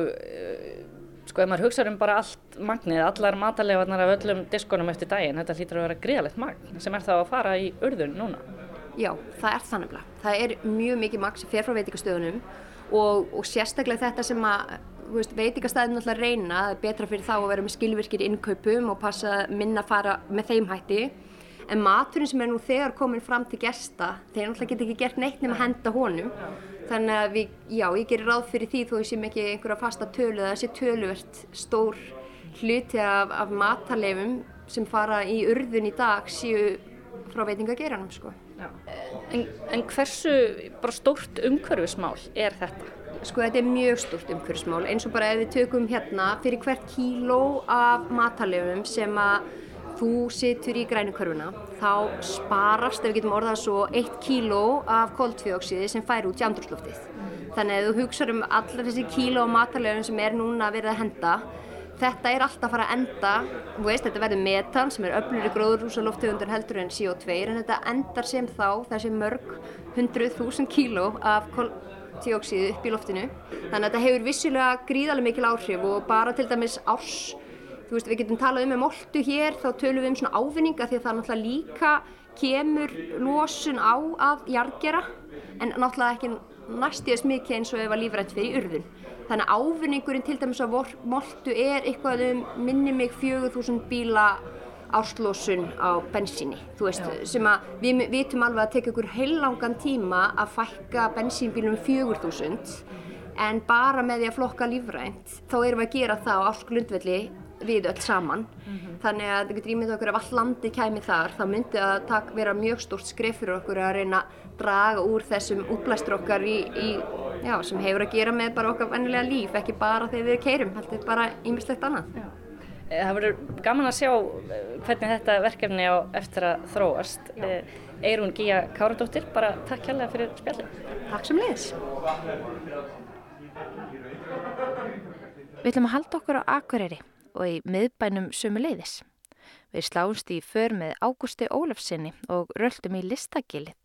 F: sko ef maður hugsaður um bara allt magnið, allar matalegarnar af öllum diskonum eftir daginn, þetta hlýtur að vera greiðalegt magn sem er þá að fara í urðun núna.
C: Já, það er þannig að það er mjög mikið magn sem fer frá veitikastöðunum og, og sérstaklega þetta sem að veitikastæðin alltaf reyna, það er betra fyrir þá að vera með skilvirkir innkaupum og passa minna að fara með þeim hætti. En maturinn sem er nú þegar komin fram til gesta, þeir náttúrulega geta ekki gert neitt nema að henda honum. Þannig að við, já, ég gerir ráð fyrir því þó ég sé ekki einhverja fasta tölu það sé töluvert stór hluti af, af matarleifum sem fara í urðun í dag séu frá veitingageranum sko.
F: En, en hversu bara stórt umhverfismál er þetta
C: Sko þetta er mjög stort umhverfismál eins og bara ef við tökum hérna fyrir hvert kíló af matalefum sem að þú situr í grænukörfuna þá sparast, ef við getum orðað svo, eitt kíló af koldfjóksíði sem fær út í andrúsluftið. Þannig að þú hugsaður um allar þessi kíló af matalefum sem er núna verið að henda Þetta er alltaf að fara að enda, veist, þetta verður metan sem er öflur í gróðurhúsaloftegundur heldur en CO2 en þetta endar sem þá þessi mörg hundruð þúsund kíló af koldioksíðu upp í loftinu. Þannig að þetta hefur vissilega gríðarlega mikil áhrif og bara til dæmis árs, þú veist við getum talað um með moltu hér þá tölum við um svona ávinninga því að það náttúrulega líka kemur losun á að jargera en náttúrulega ekki næstíðast mikið eins og ef að lífrænt fyrir urðun. Þannig að ávinningurinn til dæmis á moltu er eitthvað um minni mig 4000 bíla árslósun á bensíni, þú veist, sem að við vitum alveg að teka ykkur heilangan tíma að fækka bensínbílum 4000 en bara með því að flokka lífrænt þá erum við að gera það á ásklundvelli við öll saman mm -hmm. þannig að getur ímyndið okkur ef all landi kæmi þar þá myndi það vera mjög stórt skref fyrir okkur að reyna að draga úr þessum útblæstur okkar í, í, já, sem hefur að gera með bara okkar vennilega líf ekki bara þegar við keirum, þetta er bara ymmislegt annað já.
F: Eh, það verður gaman að sjá eh, hvernig þetta verkefni á eftir að þróast já. Eirún Gíja Káradóttir bara takk kærlega fyrir spjallin
C: Takk sem leiðis
A: Við ætlum að halda okkur á Akureyri og í miðbænum sömu leiðis. Við sláumst í för með Ágústi Ólafsinni og röldum í listakilið.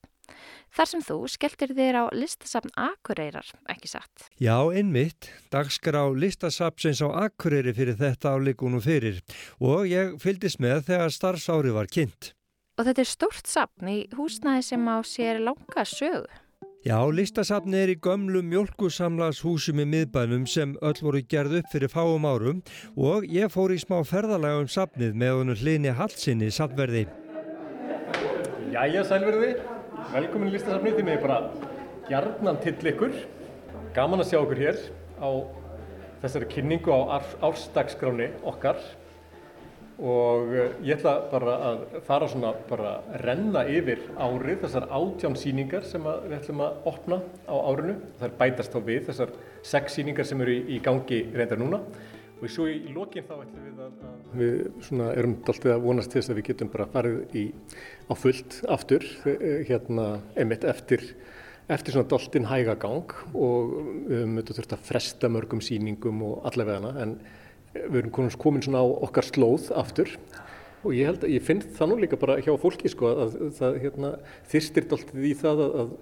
A: Þar sem þú skelltir þér á listasafn Akureyrar, ekki satt?
H: Já, einmitt. Dagskar á listasafnsins á Akureyri fyrir þetta áleikunum fyrir og ég fyldist með þegar starfsári var kynnt.
A: Og þetta er stórt safn í húsnæði sem á sér langa sögu.
H: Já, listasafni er í gömlu mjölkusamlashúsum í miðbænum sem öll voru gerð upp fyrir fáum árum og ég fór í smá ferðalega um safnið með honum hlini halsinni safnverði.
D: Jæja, sælverði. Velkomin í listasafnið til mig bara hjarnan til ykkur. Gaman að sjá okkur hér á þessari kynningu á ársdagsgráni okkar. Og eh, ég ætla bara að fara svona bara að renna yfir árið þessar átján síningar sem við ætlum að opna á árinu. Það er bætast þá við þessar sex síningar sem eru í gangi reyndar núna og svo í, lokin þá ætlum við að, við erum alltaf að vonast til þess að við getum bara farið í á fullt aftur eh, hérna emitt eftir eftir svona doltinn hægagang og við höfum þurft að fresta mörgum síningum og allavega hana en við erum komin svona á okkar slóð aftur. Og ég held ég finn það nú líka bara hjá fólki sko að það hérna, þyrstir alltaf í það að, að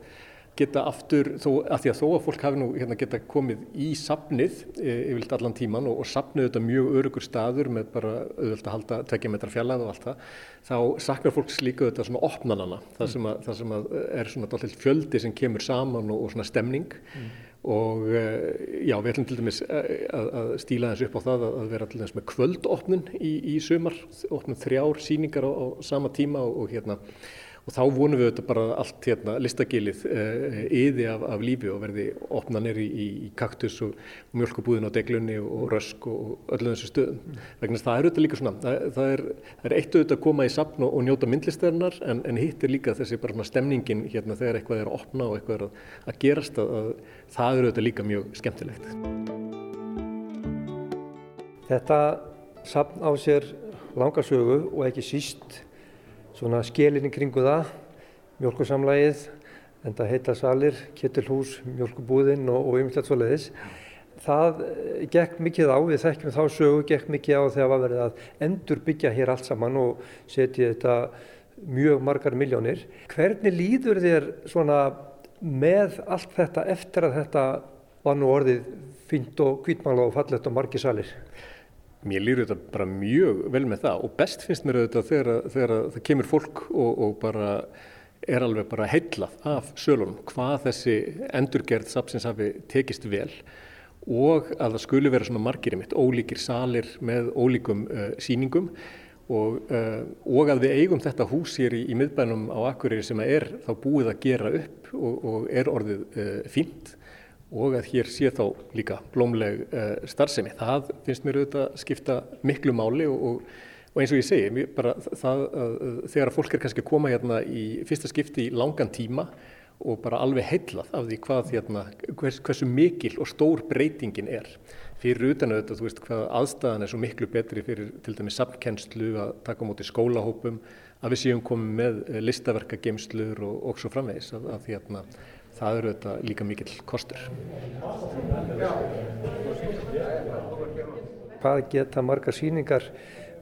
D: geta aftur, þó, að því að þó að fólk hafi nú hérna, geta komið í sapnið e, yfirlt allan tíman og, og sapnið þetta mjög örugur staður með bara auðvitað að halda tvekja metra fjallað og allt það, þá saknar fólks líka þetta svona opnanana, það sem, að, það sem er svona alltaf fjöldi sem kemur saman og, og svona stemning. Mm. Og eh, já, við ætlum til dæmis eh, að, að stíla þessu upp á það að vera til dæmis með kvöldopnun í, í sumar, opnum þrjár síningar á, á sama tíma og, og hérna og þá vonum við þetta bara allt hérna listagilið yði af, af lífi og verði opnanir í, í kaktus og mjölkubúðin á deglunni og rösk og öllu þessu stöðum. Mm. Vegna það er auðvitað líka svona, það, það, er, það er eitt auðvitað að koma í sapn og, og njóta myndlisteirnar en, en hitt er líka þessi bara stemningin hérna þegar eitthvað er að opna og eitthvað er að, að gerast að, að það er auðvitað líka mjög skemmtilegt.
I: Þetta sapn á sér langarsögu og ekki síst svona skelinni kringu það, mjölkursamlægið, en það heita salir, kittilhús, mjölkubúðinn og ymmislegt svo leiðis. Það eh, gekk mikið á, við þekkjum þá sögu, gekk mikið á þegar það verið að endur byggja hér allt saman og setja þetta mjög margar miljónir. Hvernig líður þér svona með allt þetta eftir að þetta var nú orðið fínt og kvítmála og fallett og margi salir?
D: Mér lýður þetta bara mjög vel með það og best finnst mér þetta þegar, þegar það kemur fólk og, og bara er alveg bara heillað af sölunum hvað þessi endurgerð sapsins hafi tekist vel og að það skuli vera svona margir mitt, ólíkir salir með ólíkum uh, síningum og, uh, og að við eigum þetta hús hér í, í miðbænum á Akureyri sem er þá búið að gera upp og, og er orðið uh, fínt og að hér sé þá líka blómleg uh, starfsemi. Það finnst mér auðvitað skipta miklu máli og, og, eins og ég segi, bara það, uh, þegar fólk er kannski að koma hérna í fyrsta skipti í langan tíma og bara alveg heillað af því hvað hérna, hvers, hversu mikil og stór breytingin er. Fyrir utan auðvitað, þú veist hvað aðstæðan er svo miklu betri fyrir til dæmis samkennslu að taka á móti skólahópum, að við séum komið með listaverkagemslur og, og svo framvegis að, að hérna, það eru þetta líka mikill kostur.
I: Hvað geta marga síningar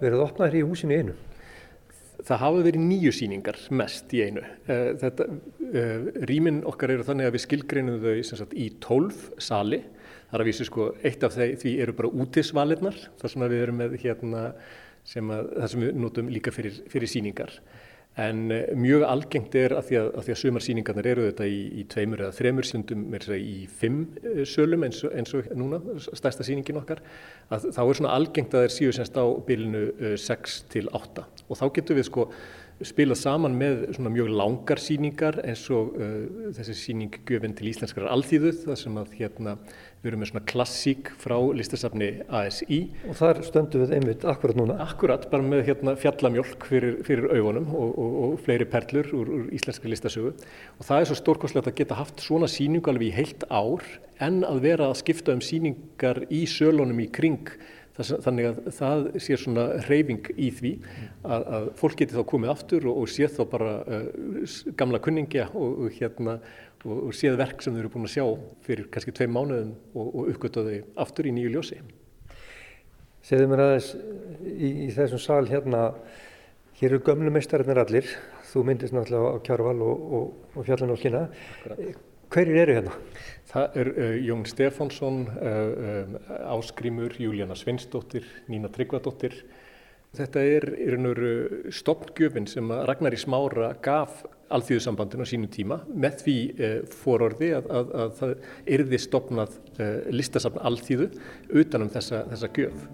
I: verið opnaðir í húsinu einu?
D: Það hafa verið nýju síningar mest í einu. Eh, þetta, uh, rýmin okkar eru þannig að við skilgreinum þau sagt, í tólf sali. Það er að vísu sko, eitt af þeir, því eru bara útisvalirnar, þar sem við erum með hérna, sem að, það sem við notum líka fyrir, fyrir síningar. En uh, mjög algengt er að því að, að, að sumarsýningarnir eru þetta í, í tveimur eða þremur stundum er í fimm uh, sölum eins og, eins og núna, stærsta sýningin okkar, að þá er svona algengt að þeir síu semst á bylunu uh, 6 til 8 og þá getur við sko spilað saman með svona mjög langar síningar eins og uh, þessi síning Gjöfinn til Íslenskar alþýðu þar sem að hérna við erum með svona klassík frá listasafni ASI.
I: Og þar stöndum við einmitt akkurat núna?
D: Akkurat, bara með hérna fjallamjölk fyrir, fyrir augunum og, og, og fleiri perlur úr, úr íslenska listasögu og það er svo stórkostlegt að geta haft svona síningu alveg í heilt ár en að vera að skipta um síningar í sölunum í kring Þannig að það sé svona reyfing í því að, að fólk geti þá komið aftur og, og séð þá bara uh, gamla kunningja og, og, hérna, og séð verk sem þau eru búin að sjá fyrir kannski tvei mánuðum og uppgöttaði aftur í nýju ljósi.
I: Segðu mér aðeins í, í þessum sal hérna, hér eru gömlu meistarinnir allir, þú myndist náttúrulega á Kjárval og Fjallanólkina. Hverjir eru hérna?
D: Það er uh, Jón Stefánsson, uh, um, Áskrimur, Júlíana Svinsdóttir, Nína Tryggvadóttir. Þetta er veru stopngjöfin sem Ragnar í Smára gaf alþjóðsambandinu á sínu tíma með því uh, fororði að, að, að það erði stopnað listasafn alþjóðu utanum þessa, þessa gjöf.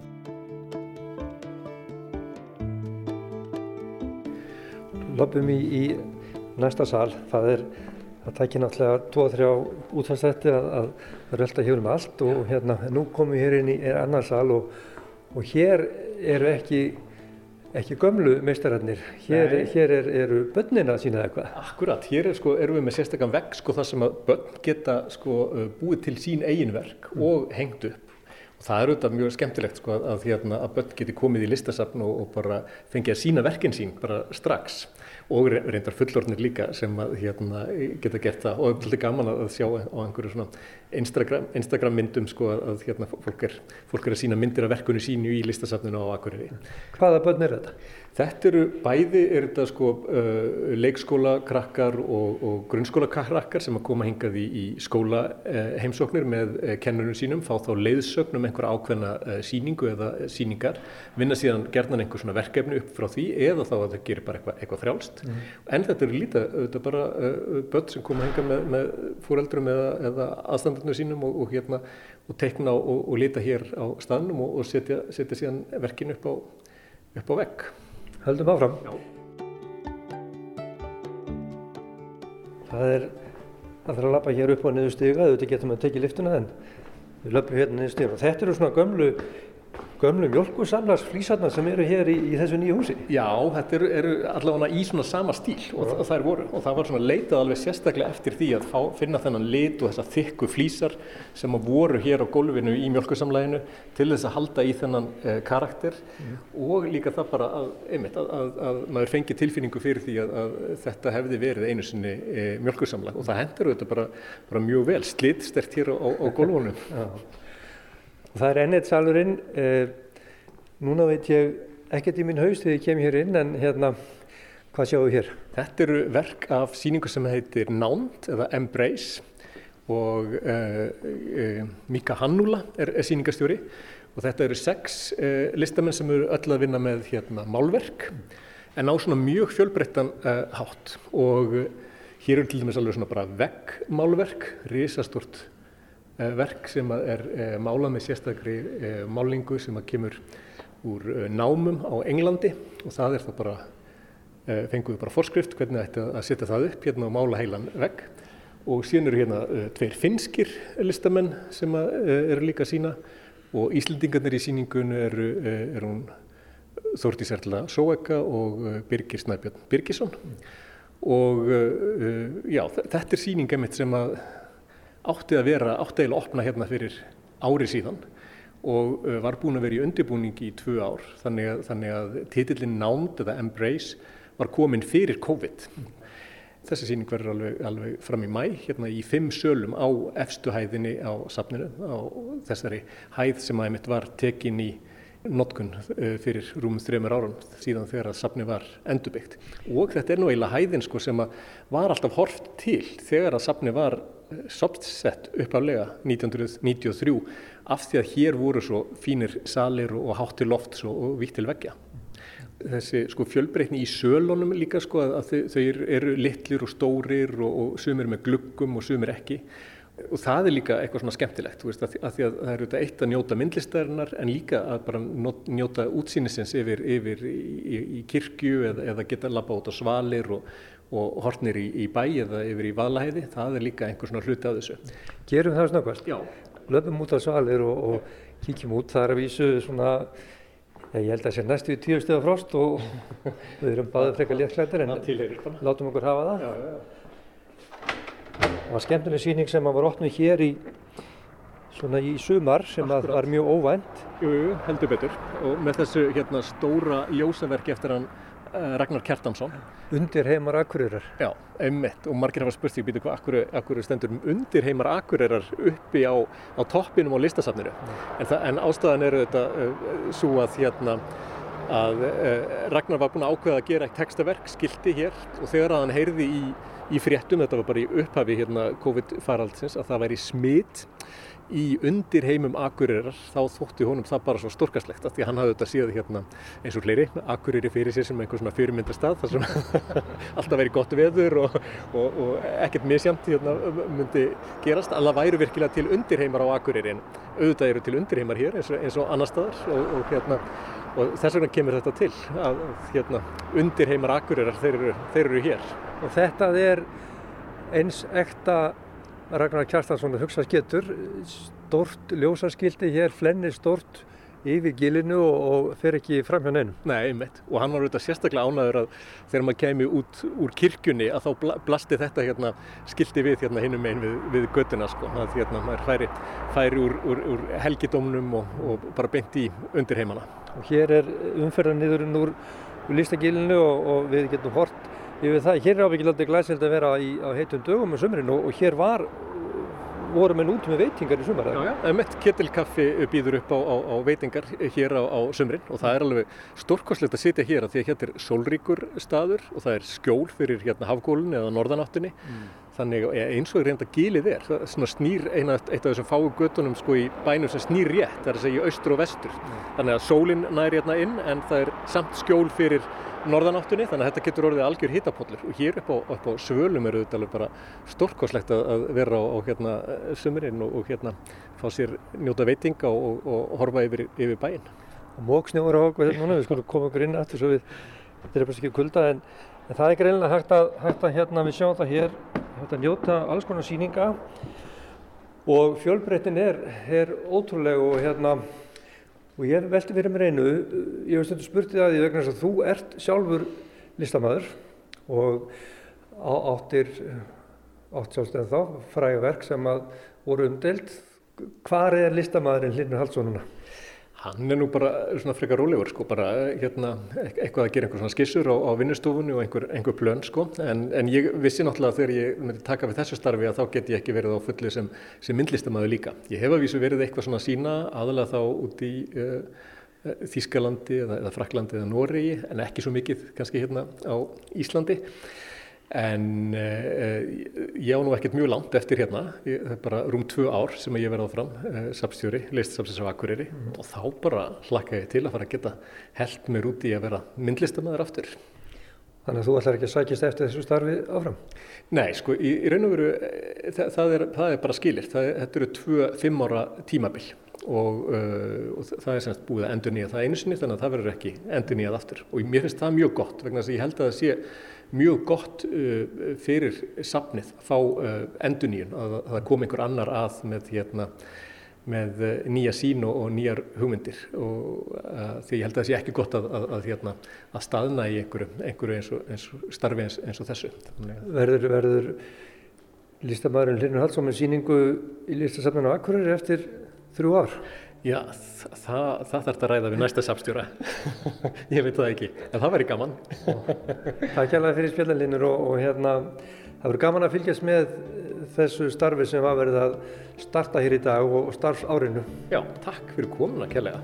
I: Loppum í, í næsta sal, það er það tækir náttúrulega 2-3 útfæðstætti að, að rölda hér um allt og hérna nú komum við hér inn í annar sal og, og hér eru ekki, ekki gömlu meistararnir, hér, hér er, eru börnin að sína eitthvað.
D: Akkurat, hér er, sko, erum við með sérstaklega vegg sko, þar sem að börn geta sko, búið til sín eiginverk mm. og hengt upp. Það er auðvitað mjög skemmtilegt sko, að, hérna, að börn geti komið í listasafn og, og bara fengið að sína verkin sín bara strax. Og reyndar fullornir líka sem að, hérna, geta gert það. Og er gaman að sjá á einhverju Instagram, Instagram myndum sko, að hérna, fólk, er, fólk er að sína myndir af verkunni sínu í listasafninu á Akureyri.
I: Hvaða börn er þetta?
D: Þetta eru bæði er þetta sko uh, leikskóla krakkar og, og grunnskóla krakkar sem að koma hingað í, í skóla uh, heimsóknir með uh, kennurinn sínum, fá þá leiðsögnum einhverja ákveðna uh, síningu eða síningar, vinna síðan gerðan einhver svona verkefni upp frá því eða þá að það gerir bara eitthvað, eitthvað frjálst. Mm. En þetta eru lítið, þetta er bara uh, börn sem koma hingað með, með fóreldurum eða, eða aðstandarnu sínum og, og hérna og tekna og, og lita hér á staðnum og, og setja, setja síðan verkinu upp á, upp á vegg.
I: Höldum áfram. Já. Það er að það er að lappa hér upp á niður stiga, auðvitað getum við að tekið liftuna en við löpum hérna niður stiga og þetta eru svona gömlu gömlu mjölkusamlars flýsarnar sem eru hér í, í þessu nýju húsi.
D: Já, þetta eru, eru allavega í svona sama stíl og það, það er voru. Og það var svona leitað alveg sérstaklega eftir því að fá, finna þennan lit og þessar þykku flýsar sem voru hér á gólfinu í mjölkusamlæginu til þess að halda í þennan eh, karakter. Mm. og líka það bara að, einmitt, að, að, að maður fengi tilfinningu fyrir því að þetta hefði verið einu sinni eh, mjölkusamlag og það hendur þetta bara, bara mjög vel slitstert hér á, á, á gólfunum.
I: Það er ennett salurinn, eh, núna veit ég ekkert í minn haus þegar ég kem hér inn en hérna, hvað sjáum við hér?
D: Þetta eru verk af síningu sem heitir Nánd eða Embrace og eh, eh, Mika Hannula er, er síningastjóri og þetta eru sex eh, listamenn sem eru öll að vinna með hérna, málverk en á svona mjög fjölbreyttan hátt og hér eru til dæmis alveg svona bara veggmálverk, risastort verk sem er eh, málað með sérstakri eh, málingu sem kemur úr námum á Englandi. Og það er það bara, fenguðu bara forskrift hvernig ætti að setja það upp hérna og mála heilan vegg. Og síðan eru hérna tveir finskir listamenn sem eru líka sína og Íslendingarnir í síningunni eru, eru hún Þórtís Erla Sóeka og Birgir Snæbjörn Birgisson. Og já, þetta er síninga mitt sem að átti að vera, átti að opna hérna fyrir ári síðan og uh, var búin að vera í undirbúningi í tvö ár þannig að, þannig að titillin nánd eða embrace var komin fyrir COVID. Þessi síning verður alveg, alveg fram í mæ, hérna í fimm sölum á efstu hæðinni á safninu, á þessari hæð sem aðeimitt var tekin í notkun fyrir rúmum þreymur árum síðan þegar að safni var endurbyggt. Og þetta er nú eiginlega hæðin sko sem var alltaf hort til þegar að safni var sopsett uppálega 1993 af því að hér voru svo fínir salir og hátti loft og vitt til veggja. Þessi sko, fjölbreytni í sölunum líka sko, að þau, eru litlir og stórir og, og sumir með gluggum og sumir ekki. Og það er líka eitthvað svona skemmtilegt veist, að, að það eru þetta eitt að njóta myndlistarinnar en líka að bara njóta útsýnisins yfir, yfir í, í kirkju eða, eða geta lappa út á svalir og, og hortnir í, í bæ eða yfir í valaheiði, það er líka einhver svona hluti af þessu.
I: Gerum það snöggvast?
D: Já.
I: Löfum út á svalir og, og kíkjum út, það er að vísu svona Ég held að það sé næstu í tíu stöða frost og við erum báðið frekar léttklættir en látum okkur hafa það. Já, já. Það var skemmtileg síning sem var opnið hér í, í sumar sem var mjög óvænt.
D: Jú, jú, heldur betur og með þessu hérna, stóra ljósaverki eftir hann Ragnar Kjartansson.
I: Undir heimar Akureyrar.
D: Já, einmitt og margir hafa spurt því býtu hvað Akureyrar stendur undir heimar Akureyrar uppi á, á toppinum á listasafninu. En, en ástæðan eru þetta uh, svo að hérna að uh, Ragnar var búinn að ákveða að gera eitt textaverk, skildi hér og þegar að hann heyrði í, í fréttum, þetta var bara í upphafi hérna COVID-faraldsins, að það væri smitt í undir heimum Akureyrar þá þótti honum það bara svo storkaslegt því hann hafði þetta síðan hérna eins og fleiri Akureyri fyrir sér sem einhver svona fyrirmyndastað þar sem alltaf veri gott veður og, og, og ekkert misjamt hérna myndi gerast. Alla væru virkilega til undirheimar á Akureyri en auðvitað eru til undirheimar hér eins og, eins og annar staðar og hérna og þess vegna kemur þetta til að hérna undirheimar Akureyrar þeir þeir eru hér.
I: Og þetta er eins ekta Ragnar Kjartansson að hugsa getur stort ljósaskildi hér flennir stort yfir gilinu og, og fer ekki fram hjá neinum.
D: Nei, einmitt. Og hann var auðvitað sérstaklega ánæður að þegar maður kemi út úr kirkjunni að þá blasti þetta hérna skildi við hérna hinnum einn við, við göttuna sko. Að hérna maður færi, færi úr, úr, úr helgidómnum og, og bara beint í undirheimana.
I: Og hér er umferðarniðurinn úr, úr listagilinu og, og við getum hort yfir það. Hér er ábyggilega glæsild að vera í, á heitum dögum á sömurinn og hér var voru menn út með veitingar í sumar?
D: Já, já, mitt ketilkaffi býður upp á, á, á veitingar hér á, á sumrin og það er alveg stórkoslegt að sitja hér að því að hér er sólríkur staður og það er skjól fyrir hérna hafgólun eða norðanáttunni mm. Þannig eins og reynda gílið er svona snýr eina, eitt af þessum fáu göttunum sko í bænum sem snýr rétt það er að segja austur og vestur mm. þannig að sólinn næri hérna inn en það er samt skjól fyrir norðanáttunni þannig að þetta getur orðið algjör hittapollur og hér upp á, upp á svölum eru þetta alveg bara stórkoslegt að vera á, á hérna sumurinn og, og hérna fá sér njóta veitinga og, og, og horfa yfir, yfir bæinn.
I: Og móksnjóður á okkur núna, við skulum koma okkur inn aftur svo við, þetta er bara ekki kulda en, en það er greinlega hægt að, hægt að hérna við sjáum það hér, hægt að njóta alls konar síninga og fjölbreytin er, er ótrúlega og hérna og ég veldi fyrir mér einu, ég hef stundu spurtið að því vegna þess að þú ert sjálfur listamæður og áttir, átt sjálfstegn þá, frægaverk sem að voru umdelt. Hvar er listamæðurinn Linur Hallssonuna?
D: Hann er nú bara svona frekar rólegur sko, bara hérna eitthvað að gera einhver svona skissur á, á vinnustofunni og einhver, einhver plön sko, en, en ég vissi náttúrulega þegar ég myndi taka við þessu starfi að þá get ég ekki verið á fulli sem, sem myndlistamæður líka. Ég hef að vísu verið eitthvað svona sína aðalega þá út í uh, Þískalandi eða, eða Fraklandi eða Noregi en ekki svo mikið kannski hérna á Íslandi. En uh, ég á nú ekkert mjög langt eftir hérna, ég, það er bara rúm tvö ár sem ég verði áfram, uh, sapstjóri, listasapsins á Akureyri mm. og þá bara hlakka ég til að fara að geta held mér út í að vera myndlistamæður aftur.
I: Þannig að þú ætlar ekki að sækist eftir þessu starfi áfram?
D: Nei, sko, í, í raun og veru, það, það, er, það er bara skilir, það, þetta eru tvö fimm ára tímabill og, uh, og það er semst búið að endur nýja það einu sinni þannig að það verður ekki endur nýjað aftur og mér finnst það mjög gott vegna þess að ég held að það sé mjög gott uh, fyrir safnið að fá uh, enduníun, að, að það kom einhver annar að með, hérna, með eh, nýja sín og, og nýjar hugmyndir og því ég held að það sé ekki gott að, að, að, hérna, að staðna í einhverju, einhverju eins, og, eins og starfi eins, eins og þessu.
I: Verður, verður listamæðurinn Linur Hallsson með síningu í listasafninu Akureyri eftir þrjú ár?
D: Já, það, það þarf að ræða við næsta sapstjóra. ég veit það ekki, en það væri gaman.
I: Takk hjálpa fyrir spjallinlinur og, og hérna, það verður gaman að fylgjast með þessu starfi sem var verið að starta hér í dag og starfsárinu.
D: Já, takk fyrir komuna kærlega.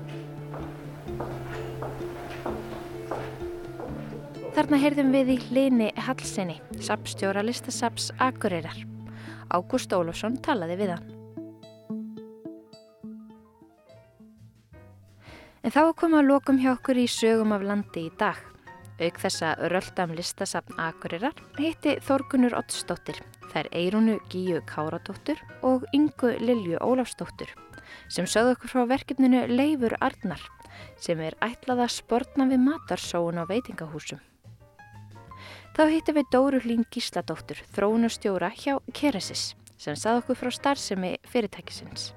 A: Þarna heyrðum við í Lini Hallsinni, sapstjóra listasaps Akureyrar. Ágúst Ólafsson talaði við hann. En þá komum að lokum hjá okkur í sögum af landi í dag. Auk þessa röldam listasapn Akureyrar hitti Þorgunur Ottsdóttir, þær Eirunu Gíu Káradóttur og Ingu Lilju Ólafsdóttur sem sögðu okkur frá verkefninu Leifur Arnar sem er ætlað að sportna við matarsóun á veitingahúsum. Þá hittum við Dóru Hlín Gísladóttur, þróunastjóra hjá Keresis sem sagði okkur frá starfsemi fyrirtækisins.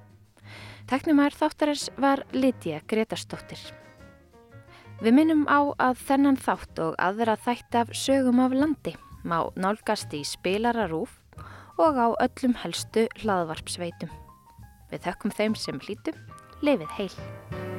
A: Teknumar þáttarins var Lítiða Gretarsdóttir. Við minnum á að þennan þátt og aðra þætti af sögum af landi má nálgast í spilararúf og á öllum helstu hlaðvarpsveitum. Við þökkum þeim sem hlítum, lifið heil.